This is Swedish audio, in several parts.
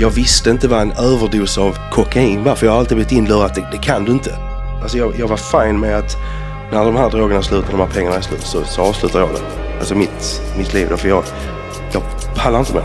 Jag visste inte vad en överdos av kokain var för jag har alltid blivit inlurad att det, det kan du inte. Alltså jag, jag var fine med att när de här drogerna är slut, när de här pengarna är slut så, så avslutar jag det. Alltså mitt, mitt liv då, för jag, jag pallar inte med.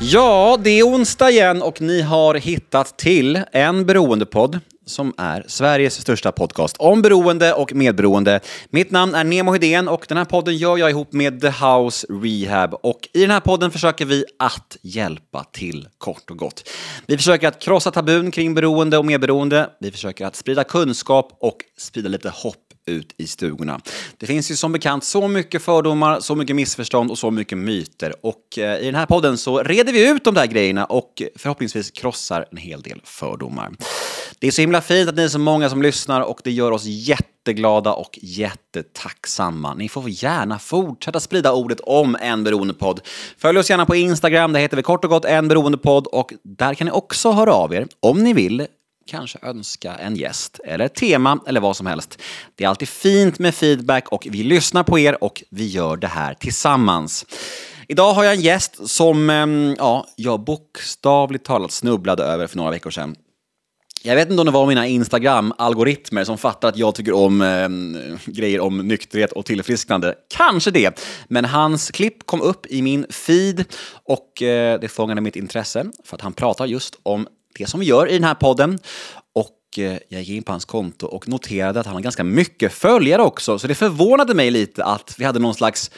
Ja, det är onsdag igen och ni har hittat till en beroendepodd som är Sveriges största podcast om beroende och medberoende. Mitt namn är Nemo Hedén och den här podden gör jag ihop med The House Rehab. Och i den här podden försöker vi att hjälpa till, kort och gott. Vi försöker att krossa tabun kring beroende och medberoende. Vi försöker att sprida kunskap och sprida lite hopp ut i stugorna. Det finns ju som bekant så mycket fördomar, så mycket missförstånd och så mycket myter. Och eh, i den här podden så reder vi ut de där grejerna och förhoppningsvis krossar en hel del fördomar. Det är så himla fint att ni är så många som lyssnar och det gör oss jätteglada och jättetacksamma. Ni får gärna fortsätta sprida ordet om En Beroendepodd. Följ oss gärna på Instagram, där heter vi kort och gott En Beroendepodd och där kan ni också höra av er om ni vill kanske önska en gäst eller ett tema eller vad som helst. Det är alltid fint med feedback och vi lyssnar på er och vi gör det här tillsammans. Idag har jag en gäst som ehm, ja, jag bokstavligt talat snubblade över för några veckor sedan. Jag vet inte om det var mina Instagram-algoritmer som fattar att jag tycker om eh, grejer om nykterhet och tillfrisknande. Kanske det. Men hans klipp kom upp i min feed och eh, det fångade mitt intresse för att han pratar just om det som vi gör i den här podden. Och eh, jag gick in på hans konto och noterade att han har ganska mycket följare också. Så det förvånade mig lite att vi hade någon slags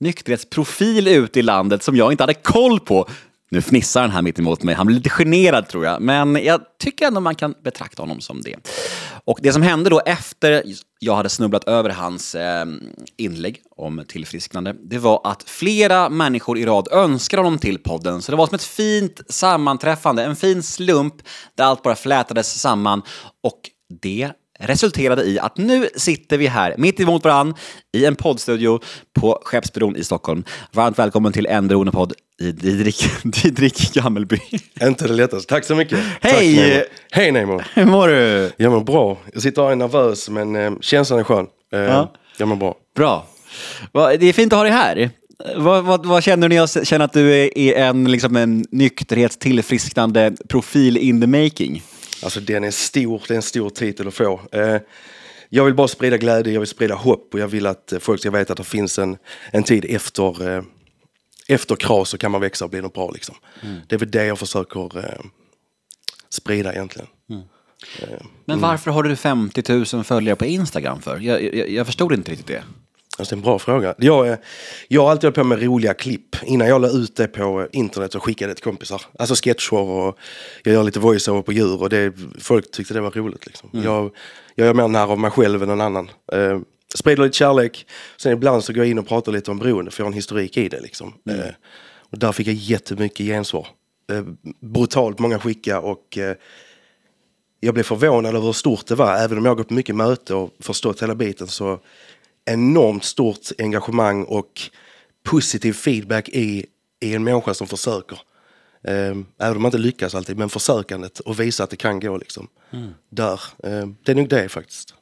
nykterhetsprofil ute i landet som jag inte hade koll på. Nu fnissar han här mitt emot mig. Han blir lite generad tror jag. Men jag tycker ändå man kan betrakta honom som det. Och det som hände då efter jag hade snubblat över hans eh, inlägg om tillfrisknande, det var att flera människor i rad önskade honom till podden. Så det var som ett fint sammanträffande, en fin slump där allt bara flätades samman. Och det resulterade i att nu sitter vi här mitt emot varann i en poddstudio på Skeppsbron i Stockholm. Varmt välkommen till En beroendepodd Didrik, Didrik Gammelby. Inte det lättaste. Tack så mycket. Hej! Nemo. Hej Nemo! Hur mår du? Jag mår bra. Jag sitter här och är nervös men eh, känslan är skön. Eh, Ja. Jag mår bra. Bra. Va, Det är fint att ha dig här. Vad, vad, vad känner du när jag känner att du är en, liksom en nykterhetstillfrisknande profil in the making? Alltså den är stor, det är en stor titel att få. Eh, jag vill bara sprida glädje, jag vill sprida hopp och jag vill att folk ska veta att det finns en, en tid efter, eh, efter kras så kan man växa och bli något bra. Liksom. Det är väl det jag försöker eh, sprida egentligen. Men varför har du 50 000 följare på Instagram för? Jag, jag, jag förstod inte riktigt det. Alltså, det är en bra fråga. Jag, eh, jag har alltid hållit på med roliga klipp. Innan jag la ut det på eh, internet och skickade det till kompisar. Alltså sketcher och jag gör lite voiceover på djur och det, folk tyckte det var roligt. Liksom. Jag, jag gör mer narr av mig själv än någon annan. Sprider lite kärlek. Sen ibland så går jag in och pratar lite om beroende för jag har en historik i det. Liksom. Eh, och där fick jag jättemycket gensvar. Eh, brutalt många skicka och eh, jag blev förvånad över hur stort det var. Även om jag har gått på mycket möte och förstått hela biten så enormt stort engagemang och positiv feedback i, i en människa som försöker. Eh, även om man inte lyckas alltid, men försökandet och visa att det kan gå liksom. Där. Eh, det är nog det faktiskt.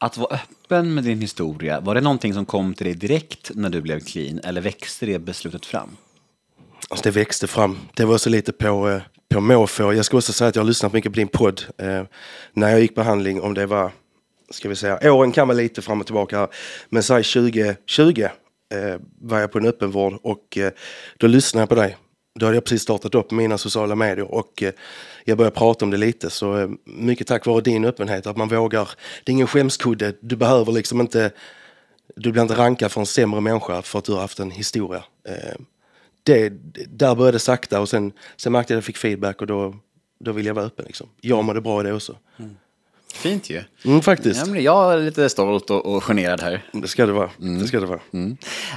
Att vara öppen med din historia, var det någonting som kom till dig direkt när du blev clean eller växte det beslutet fram? Alltså det växte fram. Det var så lite på, eh, på måfå. Jag ska också säga att jag har lyssnat mycket på din podd. Eh, när jag gick behandling, om det var, ska vi säga, åren kan vara lite fram och tillbaka. här. Men säg 2020 eh, var jag på en öppenvård och eh, då lyssnade jag på dig. Då hade jag precis startat upp mina sociala medier och eh, jag började prata om det lite. Så eh, mycket tack vare din öppenhet, att man vågar. Det är ingen skämskudde. Du behöver liksom inte, du blir inte rankad för en sämre människa för att du har haft en historia. Eh, det, där började det sakta och sen, sen märkte jag att jag fick feedback och då, då ville jag vara öppen. Liksom. Jag mådde bra i det också. Mm. Fint ju. Mm, faktiskt. Ja, men jag är lite stolt och, och generad här. Det ska det vara. Det ska det vara.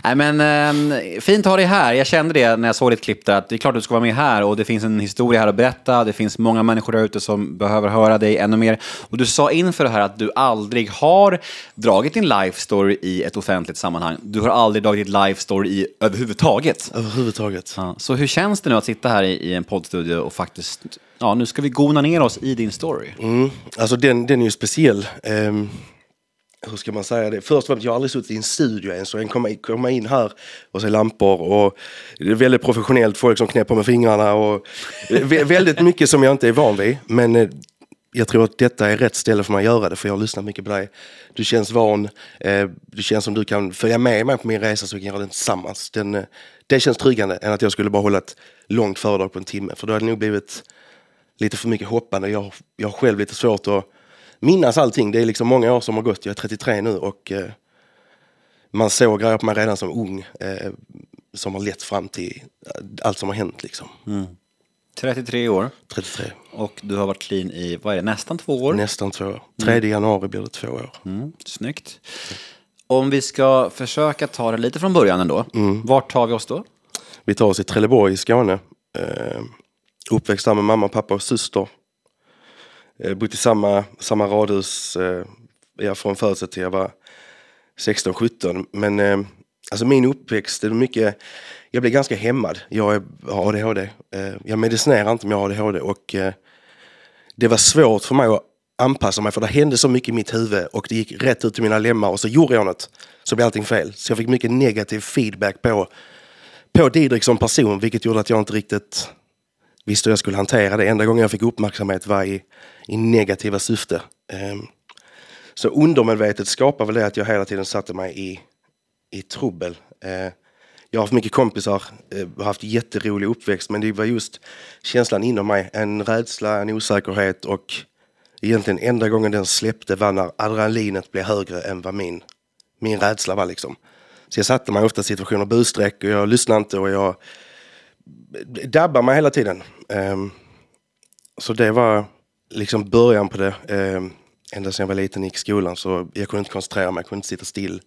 Nej, men, eh, fint att ha dig här. Jag kände det när jag såg ditt klipp där, att det är klart att du ska vara med här och det finns en historia här att berätta. Det finns många människor där ute som behöver höra dig ännu mer. Och du sa inför det här att du aldrig har dragit din life story i ett offentligt sammanhang. Du har aldrig dragit din life story i överhuvudtaget. Överhuvudtaget. Ja, så hur känns det nu att sitta här i, i en poddstudio och faktiskt, ja nu ska vi gona ner oss i din story. Mm. Alltså den, den är ju speciell. Um, hur ska man säga det? Först och främst, jag har aldrig suttit i en studio ens. Så jag komma, komma in här och se lampor och det är väldigt professionellt, folk som knäpper med fingrarna och väldigt mycket som jag inte är van vid. Men eh, jag tror att detta är rätt ställe för mig att göra det, för jag har lyssnat mycket på dig. Du känns van, eh, det känns som du kan följa med mig på min resa så vi kan göra den tillsammans. Den, eh, det känns tryggande än att jag skulle bara hålla ett långt föredrag på en timme, för då hade det nog blivit lite för mycket hoppande. Jag, jag har själv lite svårt att minnas allting. Det är liksom många år som har gått. Jag är 33 nu och eh, man såg grejer på mig redan som ung eh, som har lett fram till eh, allt som har hänt. Liksom. 33 år 33, och du har varit clean i, vad är det, nästan två år? nästan två år. 3 januari blir det två år. Mm, snyggt. Om vi ska försöka ta det lite från början ändå. Vart tar vi oss då? Vi tar oss i Trelleborg i Skåne. Eh, uppväxt där med mamma, pappa och syster. Eh, bott i samma, samma radhus eh, från födseln till jag var 16-17. Men eh, alltså min uppväxt, det är mycket, jag blev ganska hämmad. Jag är- har ADHD. Eh, jag medicinerar inte men jag har ADHD och eh, det var svårt för mig att anpassa mig för det hände så mycket i mitt huvud och det gick rätt ut i mina lemmar och så gjorde jag något. Så blev allting fel. Så jag fick mycket negativ feedback på på Didrik som person, vilket gjorde att jag inte riktigt visste hur jag skulle hantera det. Enda gången jag fick uppmärksamhet var i, i negativa syfte. Ehm, så undermedvetet skapade väl det att jag hela tiden satte mig i, i trubbel. Ehm, jag har haft mycket kompisar, eh, har haft jätterolig uppväxt, men det var just känslan inom mig. En rädsla, en osäkerhet och egentligen enda gången den släppte var när adrenalinet blev högre än vad min, min rädsla var. Liksom. Så jag satte mig ofta i situationer busstreck och jag lyssnade inte och jag dabbade mig hela tiden. Ehm, så det var liksom början på det. Um, ända sedan jag var liten och gick i skolan så jag kunde inte koncentrera mig, jag kunde inte sitta still.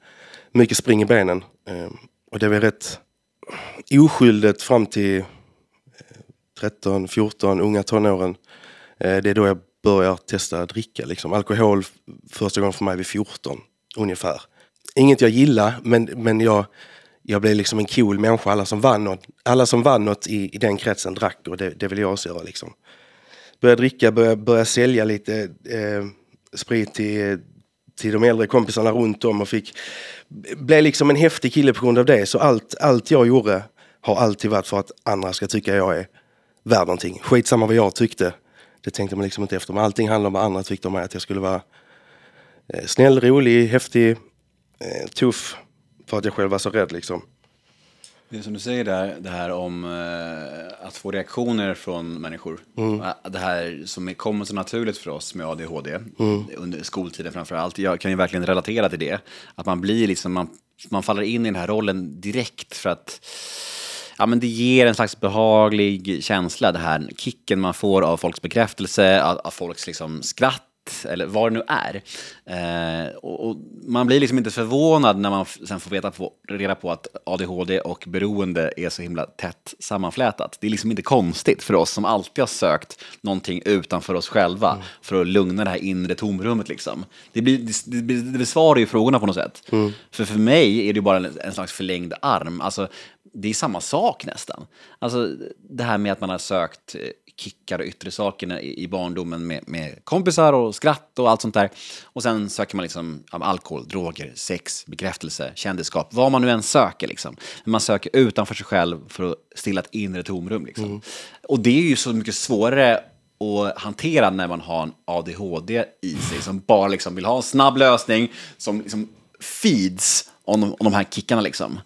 Mycket spring i benen. Ehm, och det var rätt oskyldigt fram till eh, 13, 14, unga tonåren. Eh, det är då jag börjar testa dricka. Liksom. Alkohol första gången för mig vid 14 ungefär. Inget jag gillar, men, men jag, jag blev liksom en cool människa. Alla som vann något, alla som vann något i, i den kretsen drack och det, det vill jag också göra. Liksom. Började dricka, började, började sälja lite eh, sprit till, till de äldre kompisarna runt om och fick, blev liksom en häftig kille på grund av det. Så allt, allt jag gjorde har alltid varit för att andra ska tycka jag är värd någonting. Skitsamma vad jag tyckte. Det tänkte man liksom inte efter. Men allting handlar om vad andra tyckte om mig. Att jag skulle vara eh, snäll, rolig, häftig, eh, tuff. För att jag själv var så rädd liksom. Det som du säger där, det här om eh, att få reaktioner från människor. Eh, Det här som kommer så naturligt för oss med ADHD, under skoltiden framför allt. Jag kan ju verkligen relatera till det. Att man blir liksom, man, man faller in i den här rollen direkt för att ja, men det ger en slags behaglig känsla, det här kicken man får av folks bekräftelse, av, av folks liksom skratt eller vad det nu är. Eh, och, och man blir liksom inte förvånad när man sen får veta på, reda på att ADHD och beroende är så himla tätt sammanflätat. Det är liksom inte konstigt för oss som alltid har sökt någonting utanför oss själva för att lugna det här inre tomrummet. Liksom. Det, blir, det, det, det besvarar ju frågorna på något sätt. För för mig är det bara en, en slags förlängd arm. Alltså, det är samma sak nästan. Alltså det här med att man har sökt eh, kickar och yttre saker i, i barndomen med, med kompisar och skratt och allt sånt där. Och sen söker man liksom alkohol, droger, sex, bekräftelse, kändisskap, vad man nu än söker liksom. Man söker utanför sig själv för att stilla ett inre tomrum liksom. Och det är ju så mycket svårare att hantera när man har en ADHD i sig som bara liksom vill ha en snabb lösning som liksom feeds om de, om de här kickarna liksom.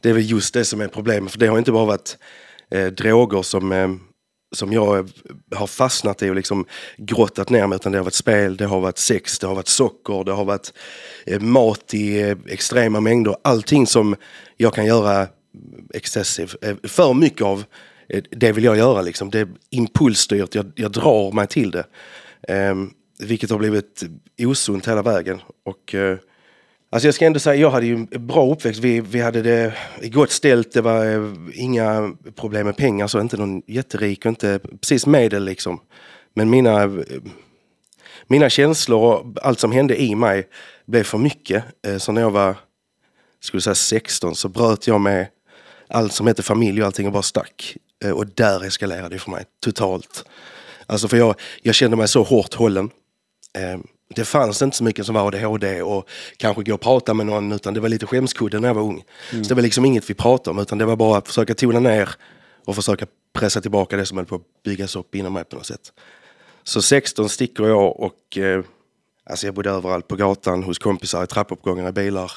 Det är väl just det som är problemet. För det har inte bara varit eh, droger som, eh, som jag har fastnat i och liksom grottat ner mig. Utan det har varit spel, det har varit sex, det har varit socker, det har varit eh, mat i eh, extrema mängder. Allting som jag kan göra excessive. Eh, för mycket av det vill jag göra. Liksom. Det är impulsstyrt, jag, jag drar mig till det. Eh, vilket har blivit osunt hela vägen. Och... Eh, Alltså jag ska ändå säga, jag hade ju en bra uppväxt. Vi, vi hade det gott ställt, det var eh, inga problem med pengar, så inte någon jätterik och inte precis medel liksom. Men mina, eh, mina känslor och allt som hände i mig blev för mycket. Eh, så när jag var, skulle säga 16, så bröt jag med allt som hette familj och allting och bara stack. Och där eskalerade det för mig totalt. Alltså för jag, jag kände mig så hårt hållen. Det fanns inte så mycket som var ADHD och kanske gå och prata med någon utan det var lite skämskudde när jag var ung. Så det var liksom inget vi pratade om utan det var bara att försöka tona ner och försöka pressa tillbaka det som höll på att byggas upp inom mig på något sätt. Så 16 sticker jag och eh, alltså jag bodde överallt på gatan, hos kompisar, i trappuppgångar, i bilar.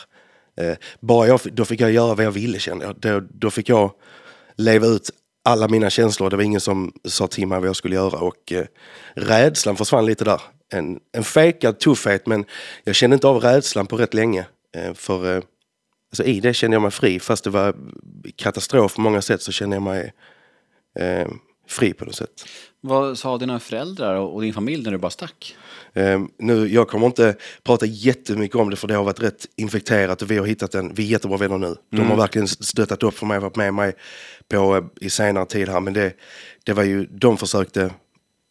Eh, bara jag, då fick jag göra vad jag ville kände jag. Då, då fick jag leva ut alla mina känslor. Det var ingen som sa till mig vad jag skulle göra och eh, rädslan försvann lite där. En, en fejkad tuffhet men jag kände inte av rädslan på rätt länge. Eh, för eh, alltså, i det kände jag mig fri fast det var katastrof på många sätt så kände jag mig eh, fri på något sätt. Vad sa dina föräldrar och din familj när du bara stack? Um, nu, jag kommer inte prata jättemycket om det för det har varit rätt infekterat och vi har hittat en, vi är jättebra vänner nu. De har verkligen stöttat upp för mig och varit med mig på, i senare tid här. Men det, det var ju, de försökte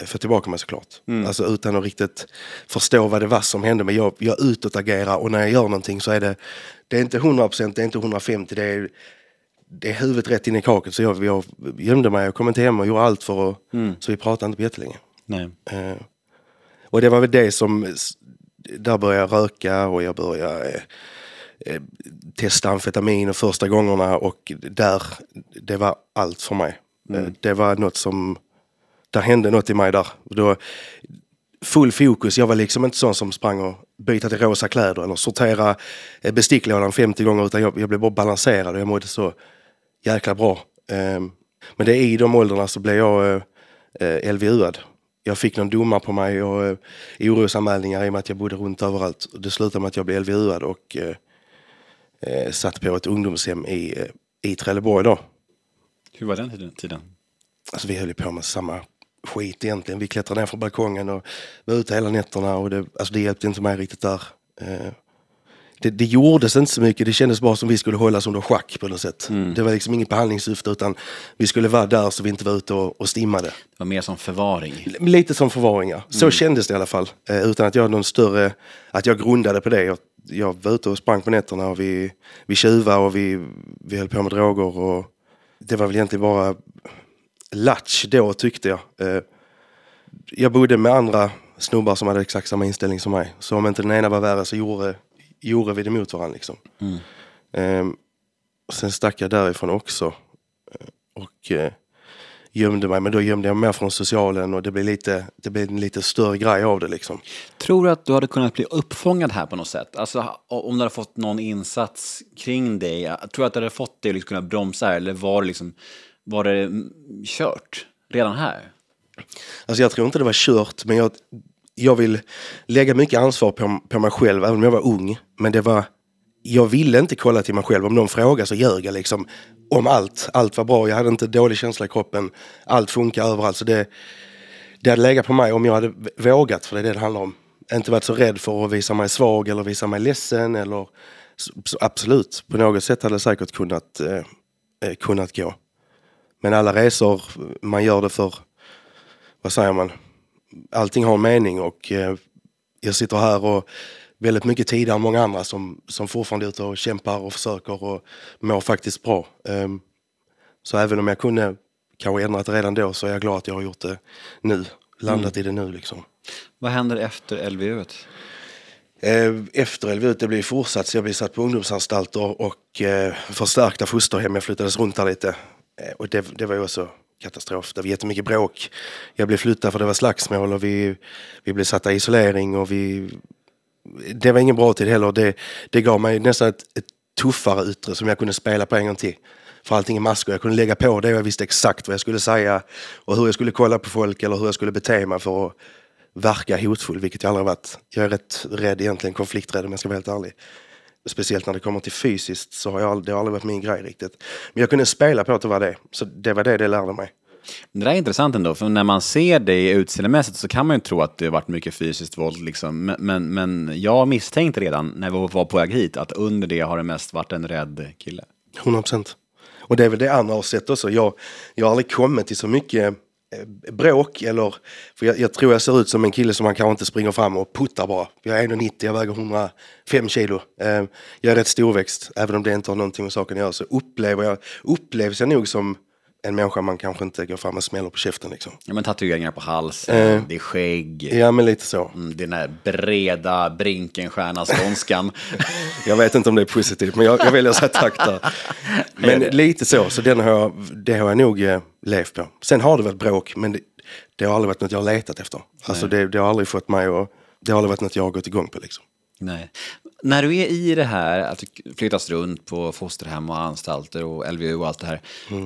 få tillbaka mig såklart. Alltså utan att riktigt förstå vad det var som hände. Men jag, jag utåtagerar och när jag gör någonting så är det, det är inte 100% det är inte 150 det är, det är huvudet rätt in i kaket. Så jag, jag gömde mig och kom inte hem och gjorde allt för att, så vi pratade inte på jättelänge. Nej. Eh, och det var väl det som, där började jag röka och jag började eh, testa amfetamin och första gångerna och där, det var allt för mig. Eh, det var något som, där hände något i mig där. Då, full fokus, jag var liksom inte sån som sprang och byta till rosa kläder eller sortera eh, besticklådan 50 gånger utan jag, jag blev bara balanserad och jag mådde så jäkla bra. Eh, men det är i de åldrarna så blev jag eh, eh, LVU-ad. Jag fick någon domar på mig och eh, orosanmälningar i och med att jag bodde runt överallt. Det slutade med att jag blev LVU-ad och eh, eh, satt på ett ungdomshem i, eh, i Trelleborg då. Hur var den tiden- tiden? Alltså vi höll ju på med samma skit egentligen. Vi klättrade ner från balkongen och var ute hela nätterna och det, alltså det hjälpte inte mig riktigt där. Eh, det, det gjordes inte så mycket, det kändes bara som vi skulle hållas under schack på något sätt. Det var liksom inget behandlingssyfte utan vi skulle vara där så vi inte var ute och, och stimmade. Det var mer som förvaring. Lite som förvaringar. Så kändes det i alla fall. Eh, utan att jag någon större, att jag grundade på det. Jag, jag var ute och sprang på nätterna och vi, vi tjuvade och vi, vi höll på med droger. Och det var väl egentligen bara latch då tyckte jag. Eh, jag bodde med andra snubbar som hade exakt samma inställning som mig. Så om inte den ena var värre så gjorde, gjorde vi det mot varandra. Liksom. Eh, sen stack jag därifrån också. Eh, Och eh, gömde mig, men då gömde jag mig mer från socialen och det blev lite, det blev en lite större grej av det liksom. Tror du att du hade kunnat bli uppfångad här på något sätt? Alltså om du hade fått någon insats kring dig, tror du att du hade fått dig att liksom kunna bromsa här, eller var det liksom, var det kört redan här? Alltså jag tror inte det var kört, men jag, jag vill lägga mycket ansvar på, på mig själv, även om jag var ung. Men det var, jag ville inte kolla till mig själv. Om någon frågade så ljög jag liksom om allt. Allt var bra, jag hade inte dålig känsla i kroppen. Allt funkar överallt. Så det, det hade legat på mig om jag hade vågat, för det är det det handlar om. Inte varit så rädd för att visa mig svag eller visa mig ledsen. Eller, så, så absolut, på något sätt hade det säkert kunnat, eh, eh, kunnat gå. Men alla resor, man gör det för, vad säger man, allting har en mening och eh, jag sitter här och väldigt mycket tidigare än många andra som, som fortfarande är ute och kämpar och försöker och mår faktiskt bra. Ehm, så även om jag kunde kanske ändrat det redan då så är jag glad att jag har gjort det nu. Landat i det nu liksom. Vad händer efter LVU? Eh, Efter LVU det blev fortsatt så jag blev satt på ungdomsanstalter och eh, förstärkta fosterhem. Jag flyttades runt där lite. Eh, och det, det var ju också katastrof. Det var jättemycket bråk. Jag blev flyttad för det var slagsmål och vi, vi blev satta i isolering och vi... Det var ingen bra tid heller. Det, det gav mig nästan ett, ett tuffare yttre som jag kunde spela på en gång till. För allting är masker. Jag kunde lägga på det och jag visste exakt vad jag skulle säga och hur jag skulle kolla på folk eller hur jag skulle bete mig för att verka hotfull, vilket jag aldrig har varit. Jag är rätt rädd egentligen, konflikträdd om jag ska vara helt ärlig. Speciellt när det kommer till fysiskt så har jag det har aldrig varit min grej riktigt. Men jag kunde spela på att det var det. Så det var det det lärde mig. Det där är intressant ändå, för när man ser dig utseendemässigt så kan man ju tro att det har varit mycket fysiskt våld. Liksom. Men, men, men jag misstänkte redan när vi var på väg hit att under det har det mest varit en rädd kille. 100 procent. Och det är väl det andra har sett också. Jag, jag har aldrig kommit till så mycket Eh, bråk eller, för jag, jag tror jag ser ut som en kille som man kanske inte springer fram och puttar bara. Jag är 1,90, jag väger 105 kilo. Eh, jag är rätt storväxt, även om det inte har någonting med saken att göra så upplever jag, upplevs jag nog som en människa man kanske inte går fram och smäller på käften liksom. Ja, men tatueringar på halsen, Eh. det är skägg, Ja, men lite så. mm, den där breda Brinkenstierna-skånskan. Jag vet inte om det är positivt, men jag, jag väljer att säga tack där. Men lite så, så den har jag, det har jag nog eh, levt på. Sen har det varit bråk, men det, det har aldrig varit något jag har letat efter. Alltså det, det har aldrig fått mig att, det har aldrig varit något jag har gått igång på liksom. Nej. När du är i det här, att flyttas runt på fosterhem och anstalter och LVU och allt det här.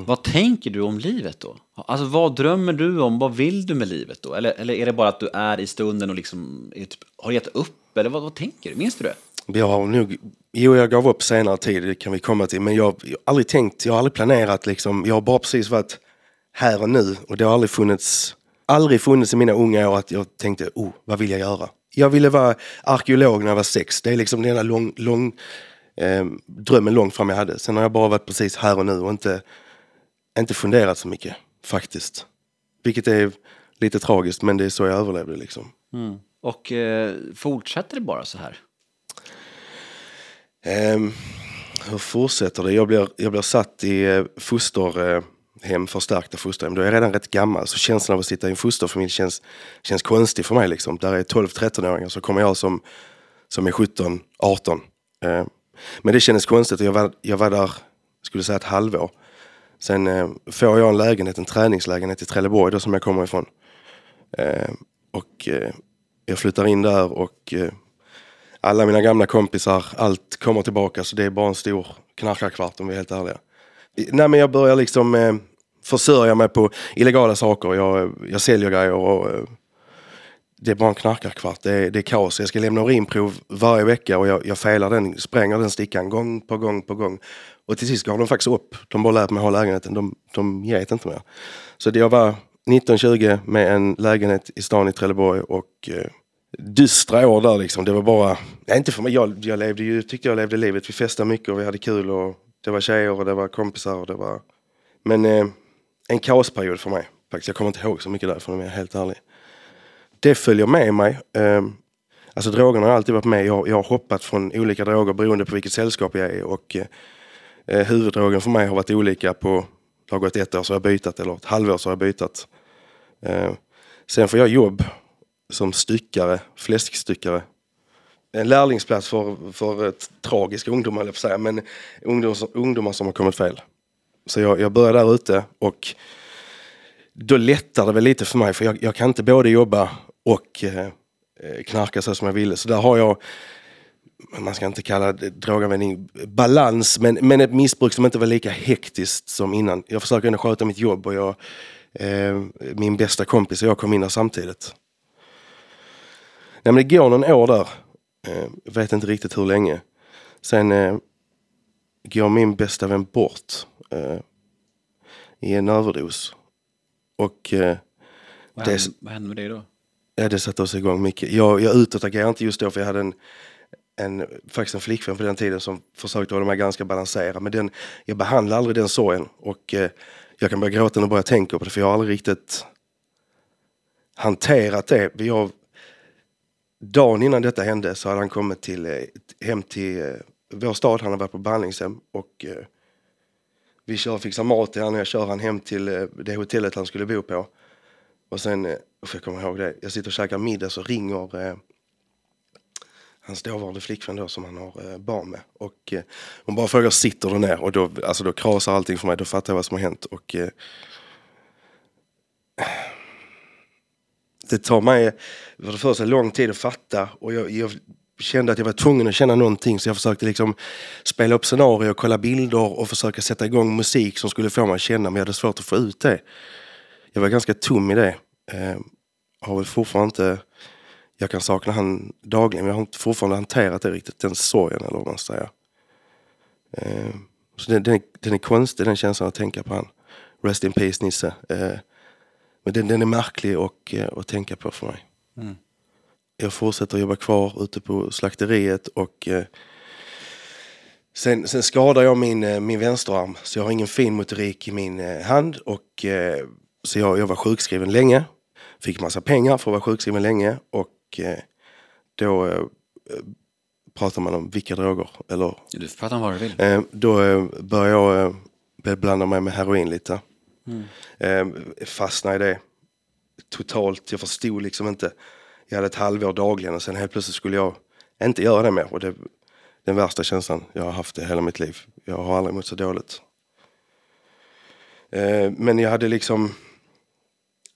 Vad tänker du om livet då? Alltså vad drömmer du om? Vad vill du med livet då? Eller, eller är det bara att du är i stunden och liksom är typ, har gett upp? Eller vad, vad tänker du? Minns du det? Jag har nog, jo jag gav upp senare tid, det kan vi komma till. Men jag, jag har aldrig tänkt, jag har aldrig planerat liksom. Jag har bara precis varit här och nu. Och det har aldrig funnits, aldrig funnits i mina unga år att jag tänkte, oh, vad vill jag göra? Jag ville vara arkeolog när jag var sex. Det är liksom den ena lång, lång, eh, drömmen långt fram jag hade. Sen har jag bara varit precis här och nu och inte, inte funderat så mycket faktiskt. Vilket är lite tragiskt men det är så jag överlevde liksom. Och eh, fortsätter det bara så här? Ehm, hur fortsätter det? Jag blir, jag blir satt i eh, fosterhem, förstärkta fosterhem. Då är jag redan rätt gammal så känslan av att sitta i en fosterfamilj känns, känns konstig för mig. Liksom. Där är 12-13-åringar så kommer jag som, som är 17-18. Ehm, men det kändes konstigt och jag var, jag var där, skulle säga ett halvår. Sen eh, får jag en lägenhet, en träningslägenhet i Trelleborg då som jag kommer ifrån. Ehm, och eh, jag flyttar in där och eh, alla mina gamla kompisar, allt kommer tillbaka så det är bara en stor knarkarkvart om vi är helt ärliga. Nej men jag börjar liksom eh, försörja mig på illegala saker. Jag, jag säljer grejer och eh, det är bara en knarkarkvart. Det är, det är kaos. Jag ska lämna urinprov varje vecka och jag, jag felar den, spränger den stickan gång på gång på gång. Och till sist gav de faktiskt upp. De bara lät mig ha lägenheten. De, de get inte mer. Så det jag var 1920 med en lägenhet i stan i Trelleborg och eh, dystra år där liksom. Det var bara, nej, inte för mig, jag, jag levde ju, tyckte jag levde livet. Vi festade mycket och vi hade kul och det var tjejer och det var kompisar och det var... Men eh, en kaosperiod för mig faktiskt. Jag kommer inte ihåg så mycket därifrån om jag är helt ärlig. Det följer med mig. Eh, alltså drogerna har alltid varit med. Jag, jag har hoppat från olika droger beroende på vilket sällskap jag är och eh, eh, huvuddrogen för mig har varit olika på, det har gått ett år så har jag bytt eller ett halvår så har jag bytt. Eh, sen får jag jobb som styckare, fläskstyckare. En lärlingsplats för, för ett tragiska ungdomar, höll jag på att säga, men ungdom, ungdomar som har kommit fel. Så jag, jag började där ute och då lättar det väl lite för mig för jag, jag kan inte både jobba och eh, eh, knarka så som jag ville. Så där har jag, man ska inte kalla det droganvändning balans, men, men ett missbruk som inte var lika hektiskt som innan. Jag försöker ändå sköta mitt jobb och jag, eh, min bästa kompis och jag kom in där samtidigt. Nej, men det går någon år där. Eh, jag vet inte riktigt hur länge. Sen eh, går min bästa vän bort eh, i en överdos. Och eh, Vad Det hände, vad hände med dig då? ja, det satte oss igång mycket. Jag, jag utåtagerade inte just då för jag hade en, en, faktiskt en flickvän på den tiden som försökte hålla mig ganska balanserad. Men den, jag behandlade aldrig den sorgen. Och eh, jag kan börja gråta när jag tänka på det för jag har aldrig riktigt hanterat det. Jag, dagen innan detta hände så hade han kommit till, eh, hem till eh, vår stad. Han har varit på behandlingshem och eh, vi kör och fixar mat till honom. Jag kör han hem till det hotellet han skulle bo på. Och sen, och jag kommer ihåg det, jag sitter och käkar middag så ringer eh, hans dåvarande flickvän då som han har eh, barn med. Och eh, hon bara frågar, sitter du ner? Och då, alltså, då krasar allting för mig, då fattar jag vad som har hänt. Och, eh, det tar mig för det första lång tid att fatta och jag, jag kände att jag var tvungen att känna någonting så jag försökte liksom spela upp scenarier, kolla bilder och försöka sätta igång musik som skulle få mig att känna men jag hade svårt att få ut det. Jag var ganska tom i det. Eh, har väl fortfarande inte, jag kan sakna han dagligen men jag har inte fortfarande hanterat det riktigt, den sorgen eller vad man ska säga. Eh, så den, den, är, den är konstig den känslan att tänka på han. Rest in peace Nisse. Eh, men den, den är märklig och, eh, att tänka på för mig. Jag fortsätter jobba kvar ute på slakteriet och eh, sen, sen skadar jag min, eh, min vänsterarm så jag har ingen fin motorik i min eh, hand och eh, så jag, jag var sjukskriven länge. Fick massa pengar för att vara sjukskriven länge och eh, då pratar man om vilka droger eller Du får prata om vad du vill. Då började jag blanda mig med heroin lite. Mm. fastnade i det totalt. Jag förstod liksom inte. Jag hade ett halvår dagligen och sen helt plötsligt skulle jag inte göra det mer. Och det, den värsta känslan jag har haft i hela mitt liv. Jag har aldrig mått så dåligt. Ehm, men jag hade liksom,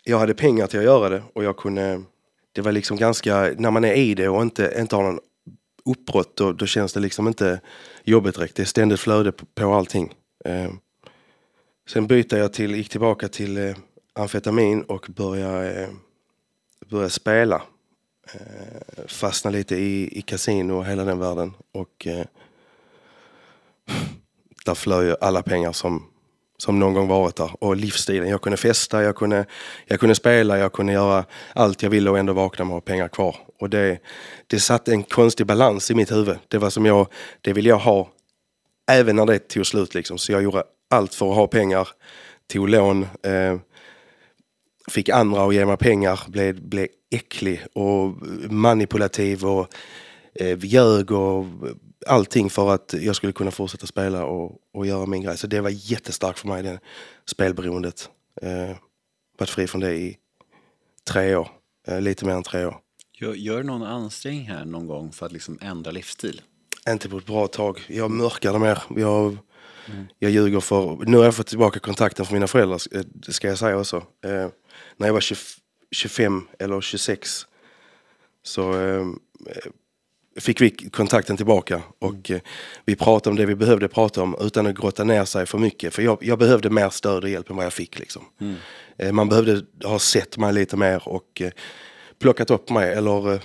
jag hade pengar till att göra det och jag kunde, det var liksom ganska, när man är i det och inte, inte har någon uppbrott då, då känns det liksom inte jobbigt direkt. Det är ständigt flöde på, på allting. Ehm, Sen bytte jag till, gick tillbaka till eh, amfetamin och började, eh, började spela. Eh, fastnade lite i, i kasino och hela den världen. Och eh, där flög ju alla pengar som, som någon gång varit där. Och livsstilen. Jag kunde festa, jag kunde, jag kunde spela, jag kunde göra allt jag ville och ändå vakna med att ha pengar kvar. Och det, det satte en konstig balans i mitt huvud. Det var som jag, det ville jag ha även när det tog slut liksom. Så jag gjorde allt för att ha pengar, tog lån, eh, fick andra att ge mig pengar, blev, blev äcklig och manipulativ och eh, ljög och allting för att jag skulle kunna fortsätta spela och, och göra min grej. Så det var jättestarkt för mig, det spelberoendet. Eh, varit fri från det i tre år, eh, lite mer än tre år. Gör, gör någon ansträngning här någon gång för att liksom ändra livsstil? Inte på ett bra tag. Jag mörkar det mer. Jag, jag ljuger för... Nu har jag fått tillbaka kontakten från mina föräldrar, eh, ska jag säga också. Eh, när jag var 20, 25 eller 26 så eh, fick vi kontakten tillbaka och eh, vi pratade om det vi behövde prata om utan att grotta ner sig för mycket. För jag, jag behövde mer stöd och hjälp än vad jag fick. Liksom. Eh, man behövde ha sett mig lite mer och eh, plockat upp mig eller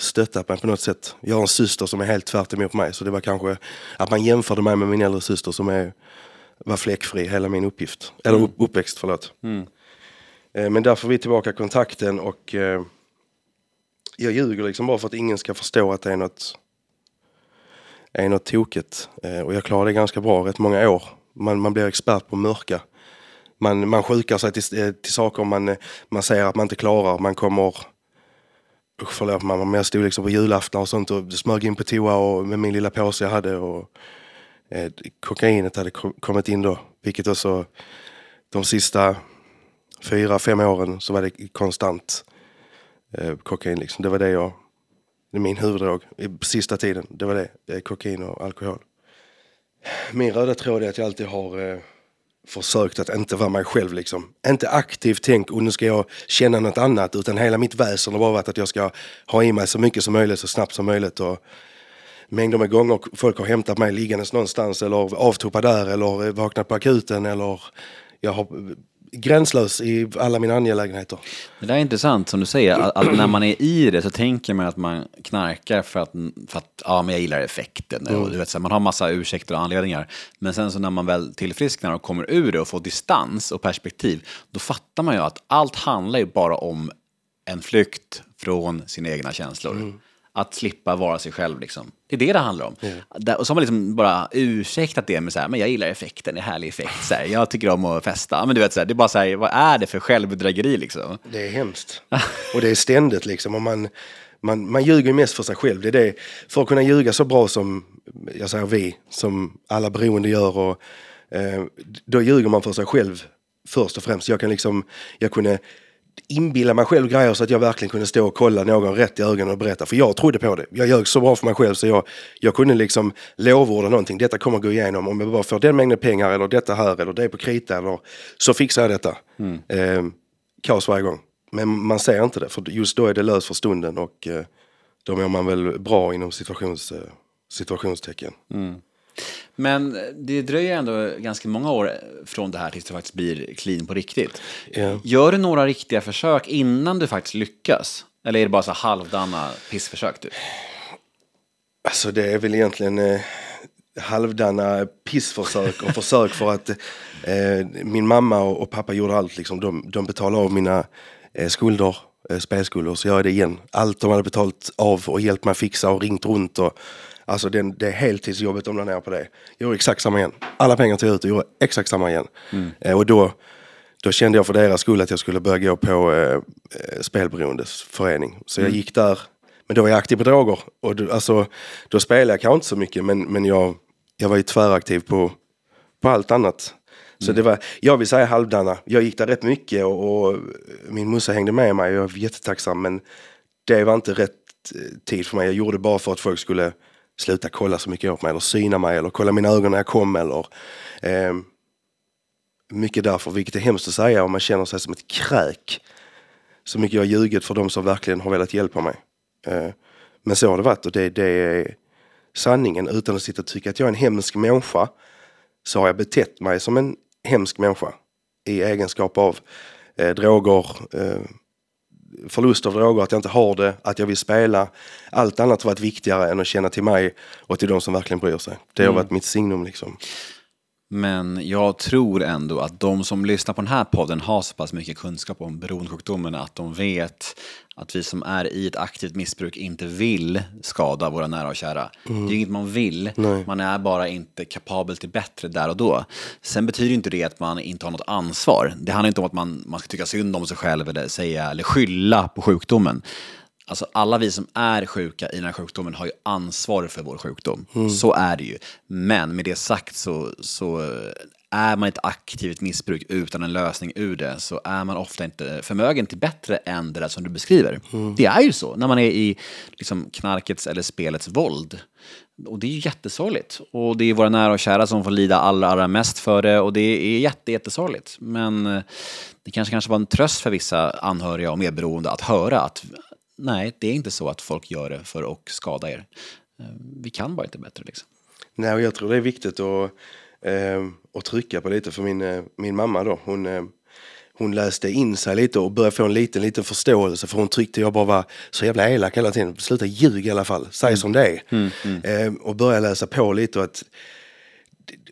stöttat mig på något sätt. Jag har en syster som är helt tvärt emot mig så det var kanske att man jämförde mig med min äldre syster som är, var fläckfri hela min uppgift. Eller upp, uppväxt, förlåt. Eh, Men där får vi tillbaka kontakten och eh, jag ljuger liksom bara för att ingen ska förstå att det är något, är något tokigt. Eh, och jag klarar det ganska bra, rätt många år. Man, man blir expert på mörka. Man, man sjukar sig till, till saker man, man säger att man inte klarar. Man kommer... Usch förlåt mamma, men jag stod liksom på julafton och sånt och smög in på toa och, med min lilla påse jag hade. Och, eh, kokainet hade ko- kommit in då, vilket också de sista fyra, fem åren så var det konstant eh, kokain. Liksom. Det var det jag, det är min huvuddrog sista tiden. Det var det, eh, kokain och alkohol. Min röda tråd är att jag alltid har eh, försökt att inte vara mig själv. Liksom. Inte aktivt tänk och nu ska jag känna något annat utan hela mitt väsen har bara varit att jag ska ha i mig så mycket som möjligt så snabbt som möjligt. Och, mängder med gånger folk har hämtat mig liggandes någonstans eller avtuppad där eller vaknat på akuten eller jag har gränslös i alla mina angelägenheter. Det där är intressant som du säger, att, att när man är i det så tänker man att man knarkar för att, för att ja, men jag gillar effekten. Och du vet, så här, man har massa ursäkter och anledningar. Men sen så när man väl tillfrisknar och kommer ur det och får distans och perspektiv, då fattar man ju att allt handlar ju bara om en flykt från sina egna känslor. Att slippa vara sig själv liksom. Det är det det handlar om. Där- Och så har man liksom bara ursäktat det med så här, men jag gillar effekten, det är härlig effekt. Så här, jag tycker om att festa. Men du vet, så här, det är bara så här, vad är det för självbedrägeri liksom? Det är hemskt. Och det är ständigt liksom. Och man, man, man ljuger ju mest för sig själv. Det är det, för att kunna ljuga så bra som, jag säger vi, som alla beroende gör. Och, eh, då ljuger man för sig själv först och främst. Jag kan liksom, jag kunde inbilla mig själv grejer så att jag verkligen kunde stå och kolla någon rätt i ögonen och berätta. För jag trodde på det. Jag ljög så bra för mig själv så jag, jag kunde liksom lovorda någonting. Detta kommer gå igenom om jag bara får den mängden pengar eller detta här eller det på krita eller så fixar jag detta. Eh, kaos varje gång. Men man ser inte det för just då är det löst för stunden och eh, då mår man väl bra inom situations, eh, situationstecken. Men det dröjer ändå ganska många år från det här tills du faktiskt blir clean på riktigt. Ja. Gör du några riktiga försök innan du faktiskt lyckas? Eller är det bara så halvdana pissförsök? Typ? Alltså det är väl egentligen eh, halvdana pissförsök och försök för att eh, min mamma och, och pappa gjorde allt. Liksom. De, de betalade av mina eh, skulder, eh, spelskulder, så gör jag det igen. Allt de hade betalt av och hjälpt mig fixa och ringt runt. Och, alltså det, det heltidsjobbet de la ner på det. Jag gjorde exakt samma igen. Alla pengar tog jag ut och gjorde exakt samma igen. Eh, och då, då kände jag för deras skull att jag skulle börja gå på eh, eh, spelberoendesförening. Så jag gick där, men då var jag aktiv på droger. Och då, alltså, då spelade jag kanske inte så mycket, men, men jag, jag var ju tväraktiv på, på allt annat. Så det var, jag vill säga halvdana. Jag gick där rätt mycket och, och min morsa hängde med mig och jag var jättetacksam. Men det var inte rätt eh, tid för mig. Jag gjorde det bara för att folk skulle sluta kolla så mycket åt mig eller syna mig eller kolla mina ögon när jag kom eller eh, mycket därför, vilket är hemskt att säga om man känner sig som ett kräk. Så mycket jag har ljugit för de som verkligen har velat hjälpa mig. Eh, men så har det varit och det, det är sanningen utan att sitta och tycka att jag är en hemsk människa. Så har jag betett mig som en hemsk människa i egenskap av eh, droger, eh, förlust av droger, att jag inte har det, att jag vill spela. Allt annat har varit viktigare än att känna till mig och till de som verkligen bryr sig. Det har varit mitt signum liksom. Men jag tror ändå att de som lyssnar på den här podden har så pass mycket kunskap om beroendesjukdomen att de vet att vi som är i ett aktivt missbruk inte vill skada våra nära och kära. Det är inget man vill, Nej. man är bara inte kapabel till bättre där och då. Sen betyder inte det att man inte har något ansvar. Det handlar inte om att man, man ska tycka synd om sig själv eller, säga, eller skylla på sjukdomen. Alltså alla vi som är sjuka i den här sjukdomen har ju ansvar för vår sjukdom. Så är det ju. Men med det sagt så, så eh, är man ett aktivt missbruk utan en lösning ur det så är man ofta inte förmögen till bättre än det där som du beskriver. Det är ju så när man är i liksom, knarkets eller spelets våld. Och det är ju jättesorgligt. Och det är våra nära och kära som får lida allra, allra mest för det och det är jätte, jättesorgligt. Men eh, det kanske, kanske var en tröst för vissa anhöriga och medberoende att höra att nej, det är inte så att folk gör det för att skada er. Eh, Vi kan bara inte bättre liksom. Nej, och jag tror det är viktigt att, eh, att trycka på lite för min, eh, min mamma då. Hon, eh, hon läste in sig lite och började få en liten, liten förståelse för hon tyckte jag bara var så jävla elak hela tiden. Sluta ljug i alla fall, säg som det är. Eh, och började läsa på lite och att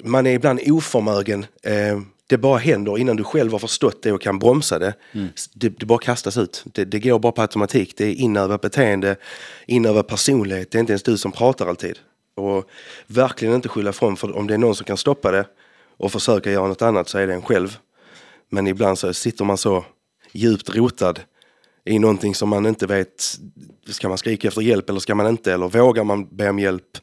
man är ibland oförmögen. Eh, det bara händer innan du själv har förstått det och kan bromsa det. Det, det bara kastas ut. Det, det går bara på automatik. Det är inövat beteende, inövad personlighet. Det är inte ens du som pratar alltid. Och verkligen inte skylla ifrån för om det är någon som kan stoppa det och försöka göra något annat så är det en själv. Men ibland så sitter man så djupt rotad i någonting som man inte vet. Ska man skrika efter hjälp eller ska man inte? Eller vågar man be om hjälp?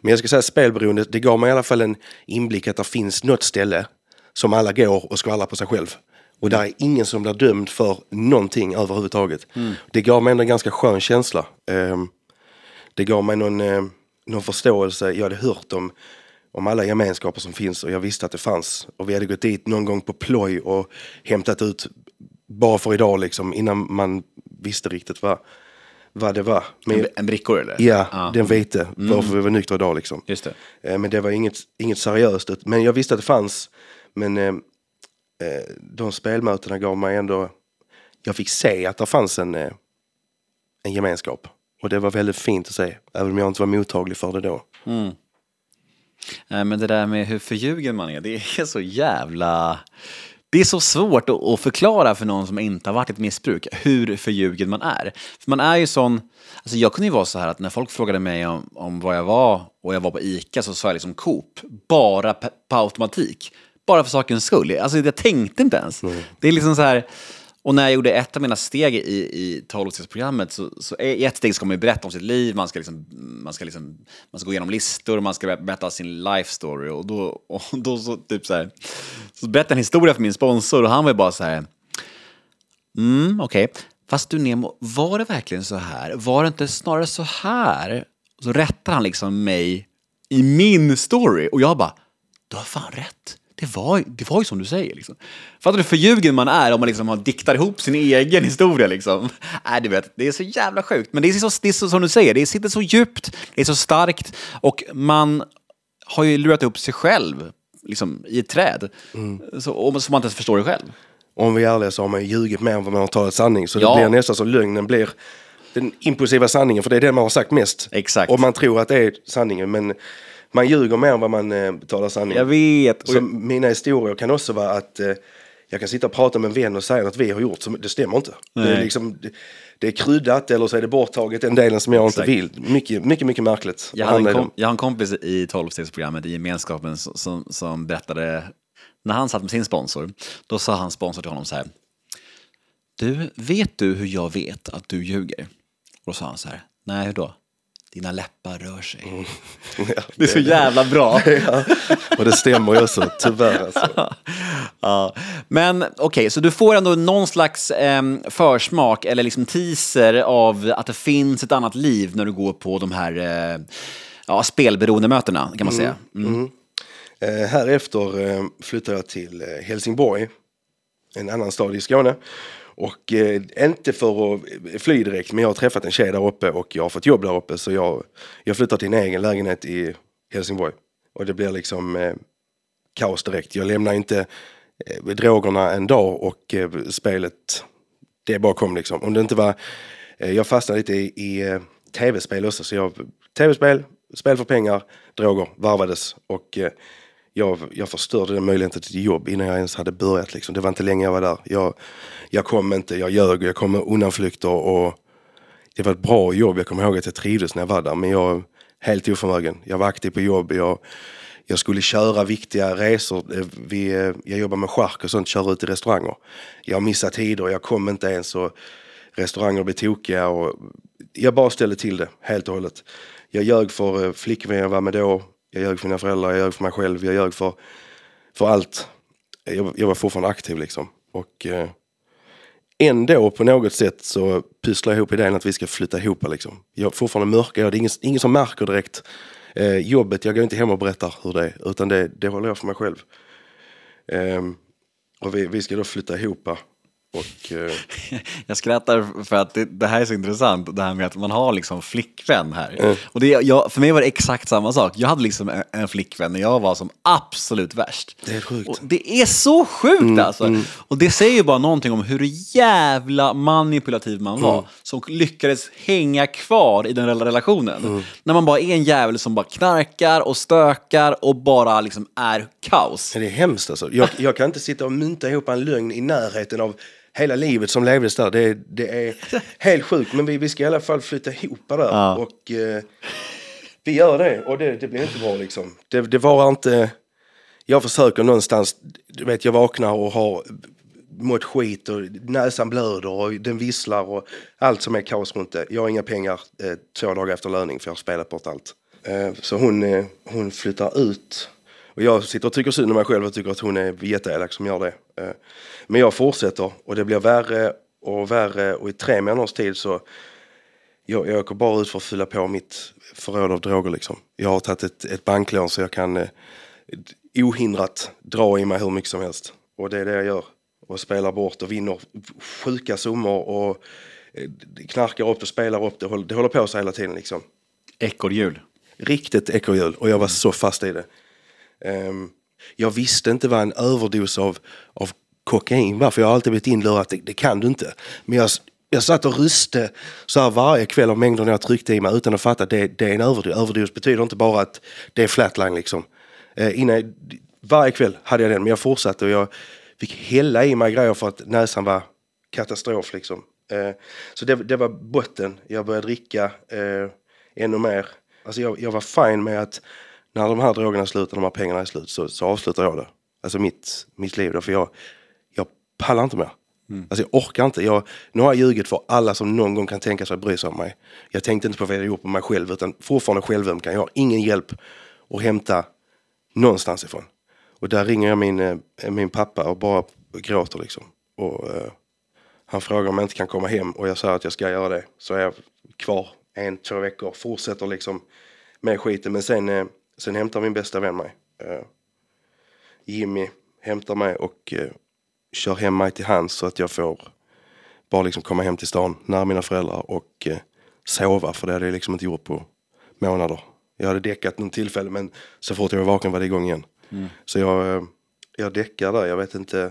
Men jag ska säga spelberoende, det gav mig i alla fall en inblick att det finns något ställe som alla går och skvallrar på sig själv. Och där är ingen som blir dömd för någonting överhuvudtaget. Det gav mig en ganska skön känsla. Ehm, det gav mig någon, eh, någon förståelse. Jag hade hört om, om alla gemenskaper som finns och jag visste att det fanns. Och vi hade gått dit någon gång på ploj och hämtat ut bara för idag liksom innan man visste riktigt vad, vad det var. Men, En, en brickor eller? ja, den vite, varför vi var nyktra idag liksom. Just det. Eh, Men det var inget, inget seriöst. Men jag visste att det fanns. Men eh, eh, de spelmötena gav mig ändå... Jag fick se att det fanns en, eh, en gemenskap. Och det var väldigt fint att se. Även om jag inte var mottaglig för det då. Mm. Nej, men det där med hur förljugen man är, det är så jävla... Det är så svårt att, förklara för någon som inte har varit i ett missbruk hur förljugen man är. För man är ju sån... Alltså jag kunde ju vara så här att när folk frågade mig om, om vad jag var och jag var på ICA så sa jag liksom Coop. Bara på automatik. Bara för sakens skull. Alltså jag tänkte inte ens. Det är liksom så här... Och när jag gjorde ett av mina steg i, i 12-stegsprogrammet så, så i ett steg ska man ju berätta om sitt liv, man ska, liksom, man, ska liksom, man ska gå igenom listor, man ska berätta sin life story och då, och då så, typ så här, så berättade jag en historia för min sponsor och han var ju bara så här, mm, okej, fast du Nemo, var det verkligen så här? Var det inte snarare så här? Så rättar han liksom mig i min story och jag bara, du har fan rätt. Det var, det var ju som du säger. Liksom. Fattar du förljugen man är om man liksom har diktar ihop sin egen historia? Liksom. Äh, du vet, det är så jävla sjukt. Men det är, så, det är så, som du säger, det sitter så djupt, det är så starkt och man har ju lurat upp sig själv liksom, i ett träd. Så, och, man inte ens förstår det själv. Om vi är ärliga så har man ju ljugit mer än vad man har talat sanning. Så Ja. det blir nästan så lögnen blir den impulsiva sanningen. För det är det man har sagt mest. Exakt. Och man tror att det är sanningen. Men man ljuger mer än vad man eh, talar sanning. Jag vet. Så mina historier kan också vara att eh, jag kan sitta och prata med en vän och säga att vi har gjort, som det stämmer inte. Det är, liksom, det, det är kryddat eller så är det borttaget den delen som jag Exakt. inte vill. Mycket, mycket, mycket märkligt. Jag, hade en kom, jag har en kompis i 12-stegsprogrammet i gemenskapen som, som, som berättade, när han satt med sin sponsor, då sa hans sponsor till honom så här. Du, vet du hur jag vet att du ljuger? Och då sa han så här, nej hur då? Dina läppar rör sig. Mm. Ja, Det är så jävla bra. ja. Och det stämmer ju också, tyvärr alltså. ja. Men okej, så du får ändå någon slags em, försmak eller liksom teaser av att det finns ett annat liv när du går på de här eh, ja, spelberoendemötena, kan man säga. Mm. Eh, härefter eh, flyttade jag till eh, Helsingborg, en annan stad i Skåne. Och eh, inte för att fly direkt, men jag har träffat en tjej där uppe och jag har fått jobb där uppe. Så jag, jag flyttar till en egen lägenhet i Helsingborg. Och det blir liksom eh, kaos direkt. Jag lämnar inte eh, drogerna en dag och eh, spelet, det bara kom liksom. Om det inte var, eh, jag fastnade lite i, i eh, tv-spel också. Så jag, tv-spel, spel för pengar, droger varvades. Och eh, jag, jag förstörde den möjligheten till jobb innan jag ens hade börjat. Liksom. Det var inte länge jag var där. Jag, jag kom inte, jag ljög, jag kom med undanflykter och det var ett bra jobb. Jag kommer ihåg att jag trivdes när jag var där. Men jag är helt oförmögen. Jag var aktiv på jobb. Jag, jag skulle köra viktiga resor. Eh, vi, eh, jag jobbar med chark och sånt, kör ut i restauranger. Jag missade tider, jag kom inte ens och restauranger blev tokiga. Och jag bara ställde till det helt och hållet. Jag ljög för eh, flickvännen jag var med då. Jag ljög för mina föräldrar, jag ljög för mig själv, jag ljög för, för allt. Jag, jag var fortfarande aktiv liksom. Och eh, ändå på något sätt så pysslar jag ihop idén att vi ska flytta ihop liksom. Jag fortfarande mörkar, det är ingen, ingen som märker direkt. Eh, jobbet, jag går inte hem och berättar hur det är, utan det, det håller jag för mig själv. Eh, och vi, vi ska då flytta ihop. Och, eh, Jag skrattar för att det, det här är så intressant, det här med att man har liksom flickvän här. Och det, jag, för mig var det exakt samma sak. Jag hade liksom en, en flickvän när jag var som absolut värst. Det är sjukt. Och det är så sjukt alltså. Och det säger ju bara någonting om hur jävla manipulativ man var som lyckades hänga kvar i den rela- relationen. När man bara är en jävel som bara knarkar och stökar och bara liksom är kaos. Det är hemskt alltså. Jag, jag kan inte sitta och mynta ihop en lögn i närheten av hela livet som levdes där. Det, det är helt sjukt. Men vi, vi ska i alla fall flytta ihop där. Ja. Och eh, vi gör det. Och det, det blir inte bra liksom. Det, det var inte... Jag försöker någonstans, du vet jag vaknar och har mått skit och näsan blöder och den visslar och allt som är kaos runt det. Jag har inga pengar eh, två dagar efter löning för jag har spelat bort allt. Eh, så hon, eh, hon flyttar ut. Och jag sitter och tycker synd om mig själv och tycker att hon är jätteelak som gör det. Men jag fortsätter och det blir värre och värre och i tre månaders tid så jag, jag åker bara ut för att fylla på mitt förråd av droger liksom. Jag har tagit ett, ett banklån så jag kan eh, ohindrat dra i mig hur mycket som helst. Och det är det jag gör. Och spelar bort och vinner sjuka summor och eh, knarkar upp det, spelar upp det. Håll- Det håller på så hela tiden liksom. Ekorrhjul. Riktigt ekorrhjul och jag var så fast i det. Ehm, jag visste inte vad en överdos av, av kokain va? för jag har alltid blivit inlurad att det, det kan du inte. Men jag, jag satt och ryste så här varje kväll av mängderna jag tryckte i mig utan att fatta att det, det är en överdos. Överdos betyder inte bara att det är flatline liksom. Eh, innan, varje kväll hade jag den men jag fortsatte och jag fick hälla i mig grejer för att näsan var katastrof liksom. Eh, så det, det var botten. Jag började dricka eh, ännu mer. Alltså jag, jag var fine med att när de här drogerna är slut och de här pengarna är slut så, så avslutar jag det. Alltså mitt, mitt liv då, för jag pallar inte mer. Alltså jag orkar inte. Jag, nu har jag ljugit för alla som någon gång kan tänka sig att bry sig om mig. Jag tänkte inte på vad jag gjort på mig själv utan fortfarande självömkan. Jag har ingen hjälp att hämta någonstans ifrån. Och där ringer jag min, eh, min pappa och bara gråter liksom. Och eh, han frågar om jag inte kan komma hem och jag säger att jag ska göra det. Så är jag kvar en, två veckor, fortsätter liksom med skiten. Men sen, eh, sen hämtar min bästa vän mig. Eh, Jimmy hämtar mig och kör hem mig till hans så att jag får bara liksom komma hem till stan nära mina föräldrar och eh, sova. För det hade jag liksom inte gjort på månader. Jag hade däckat någon tillfälle men så fort jag var vaken var det igång igen. Så jag, eh, jag däckar där. Jag vet inte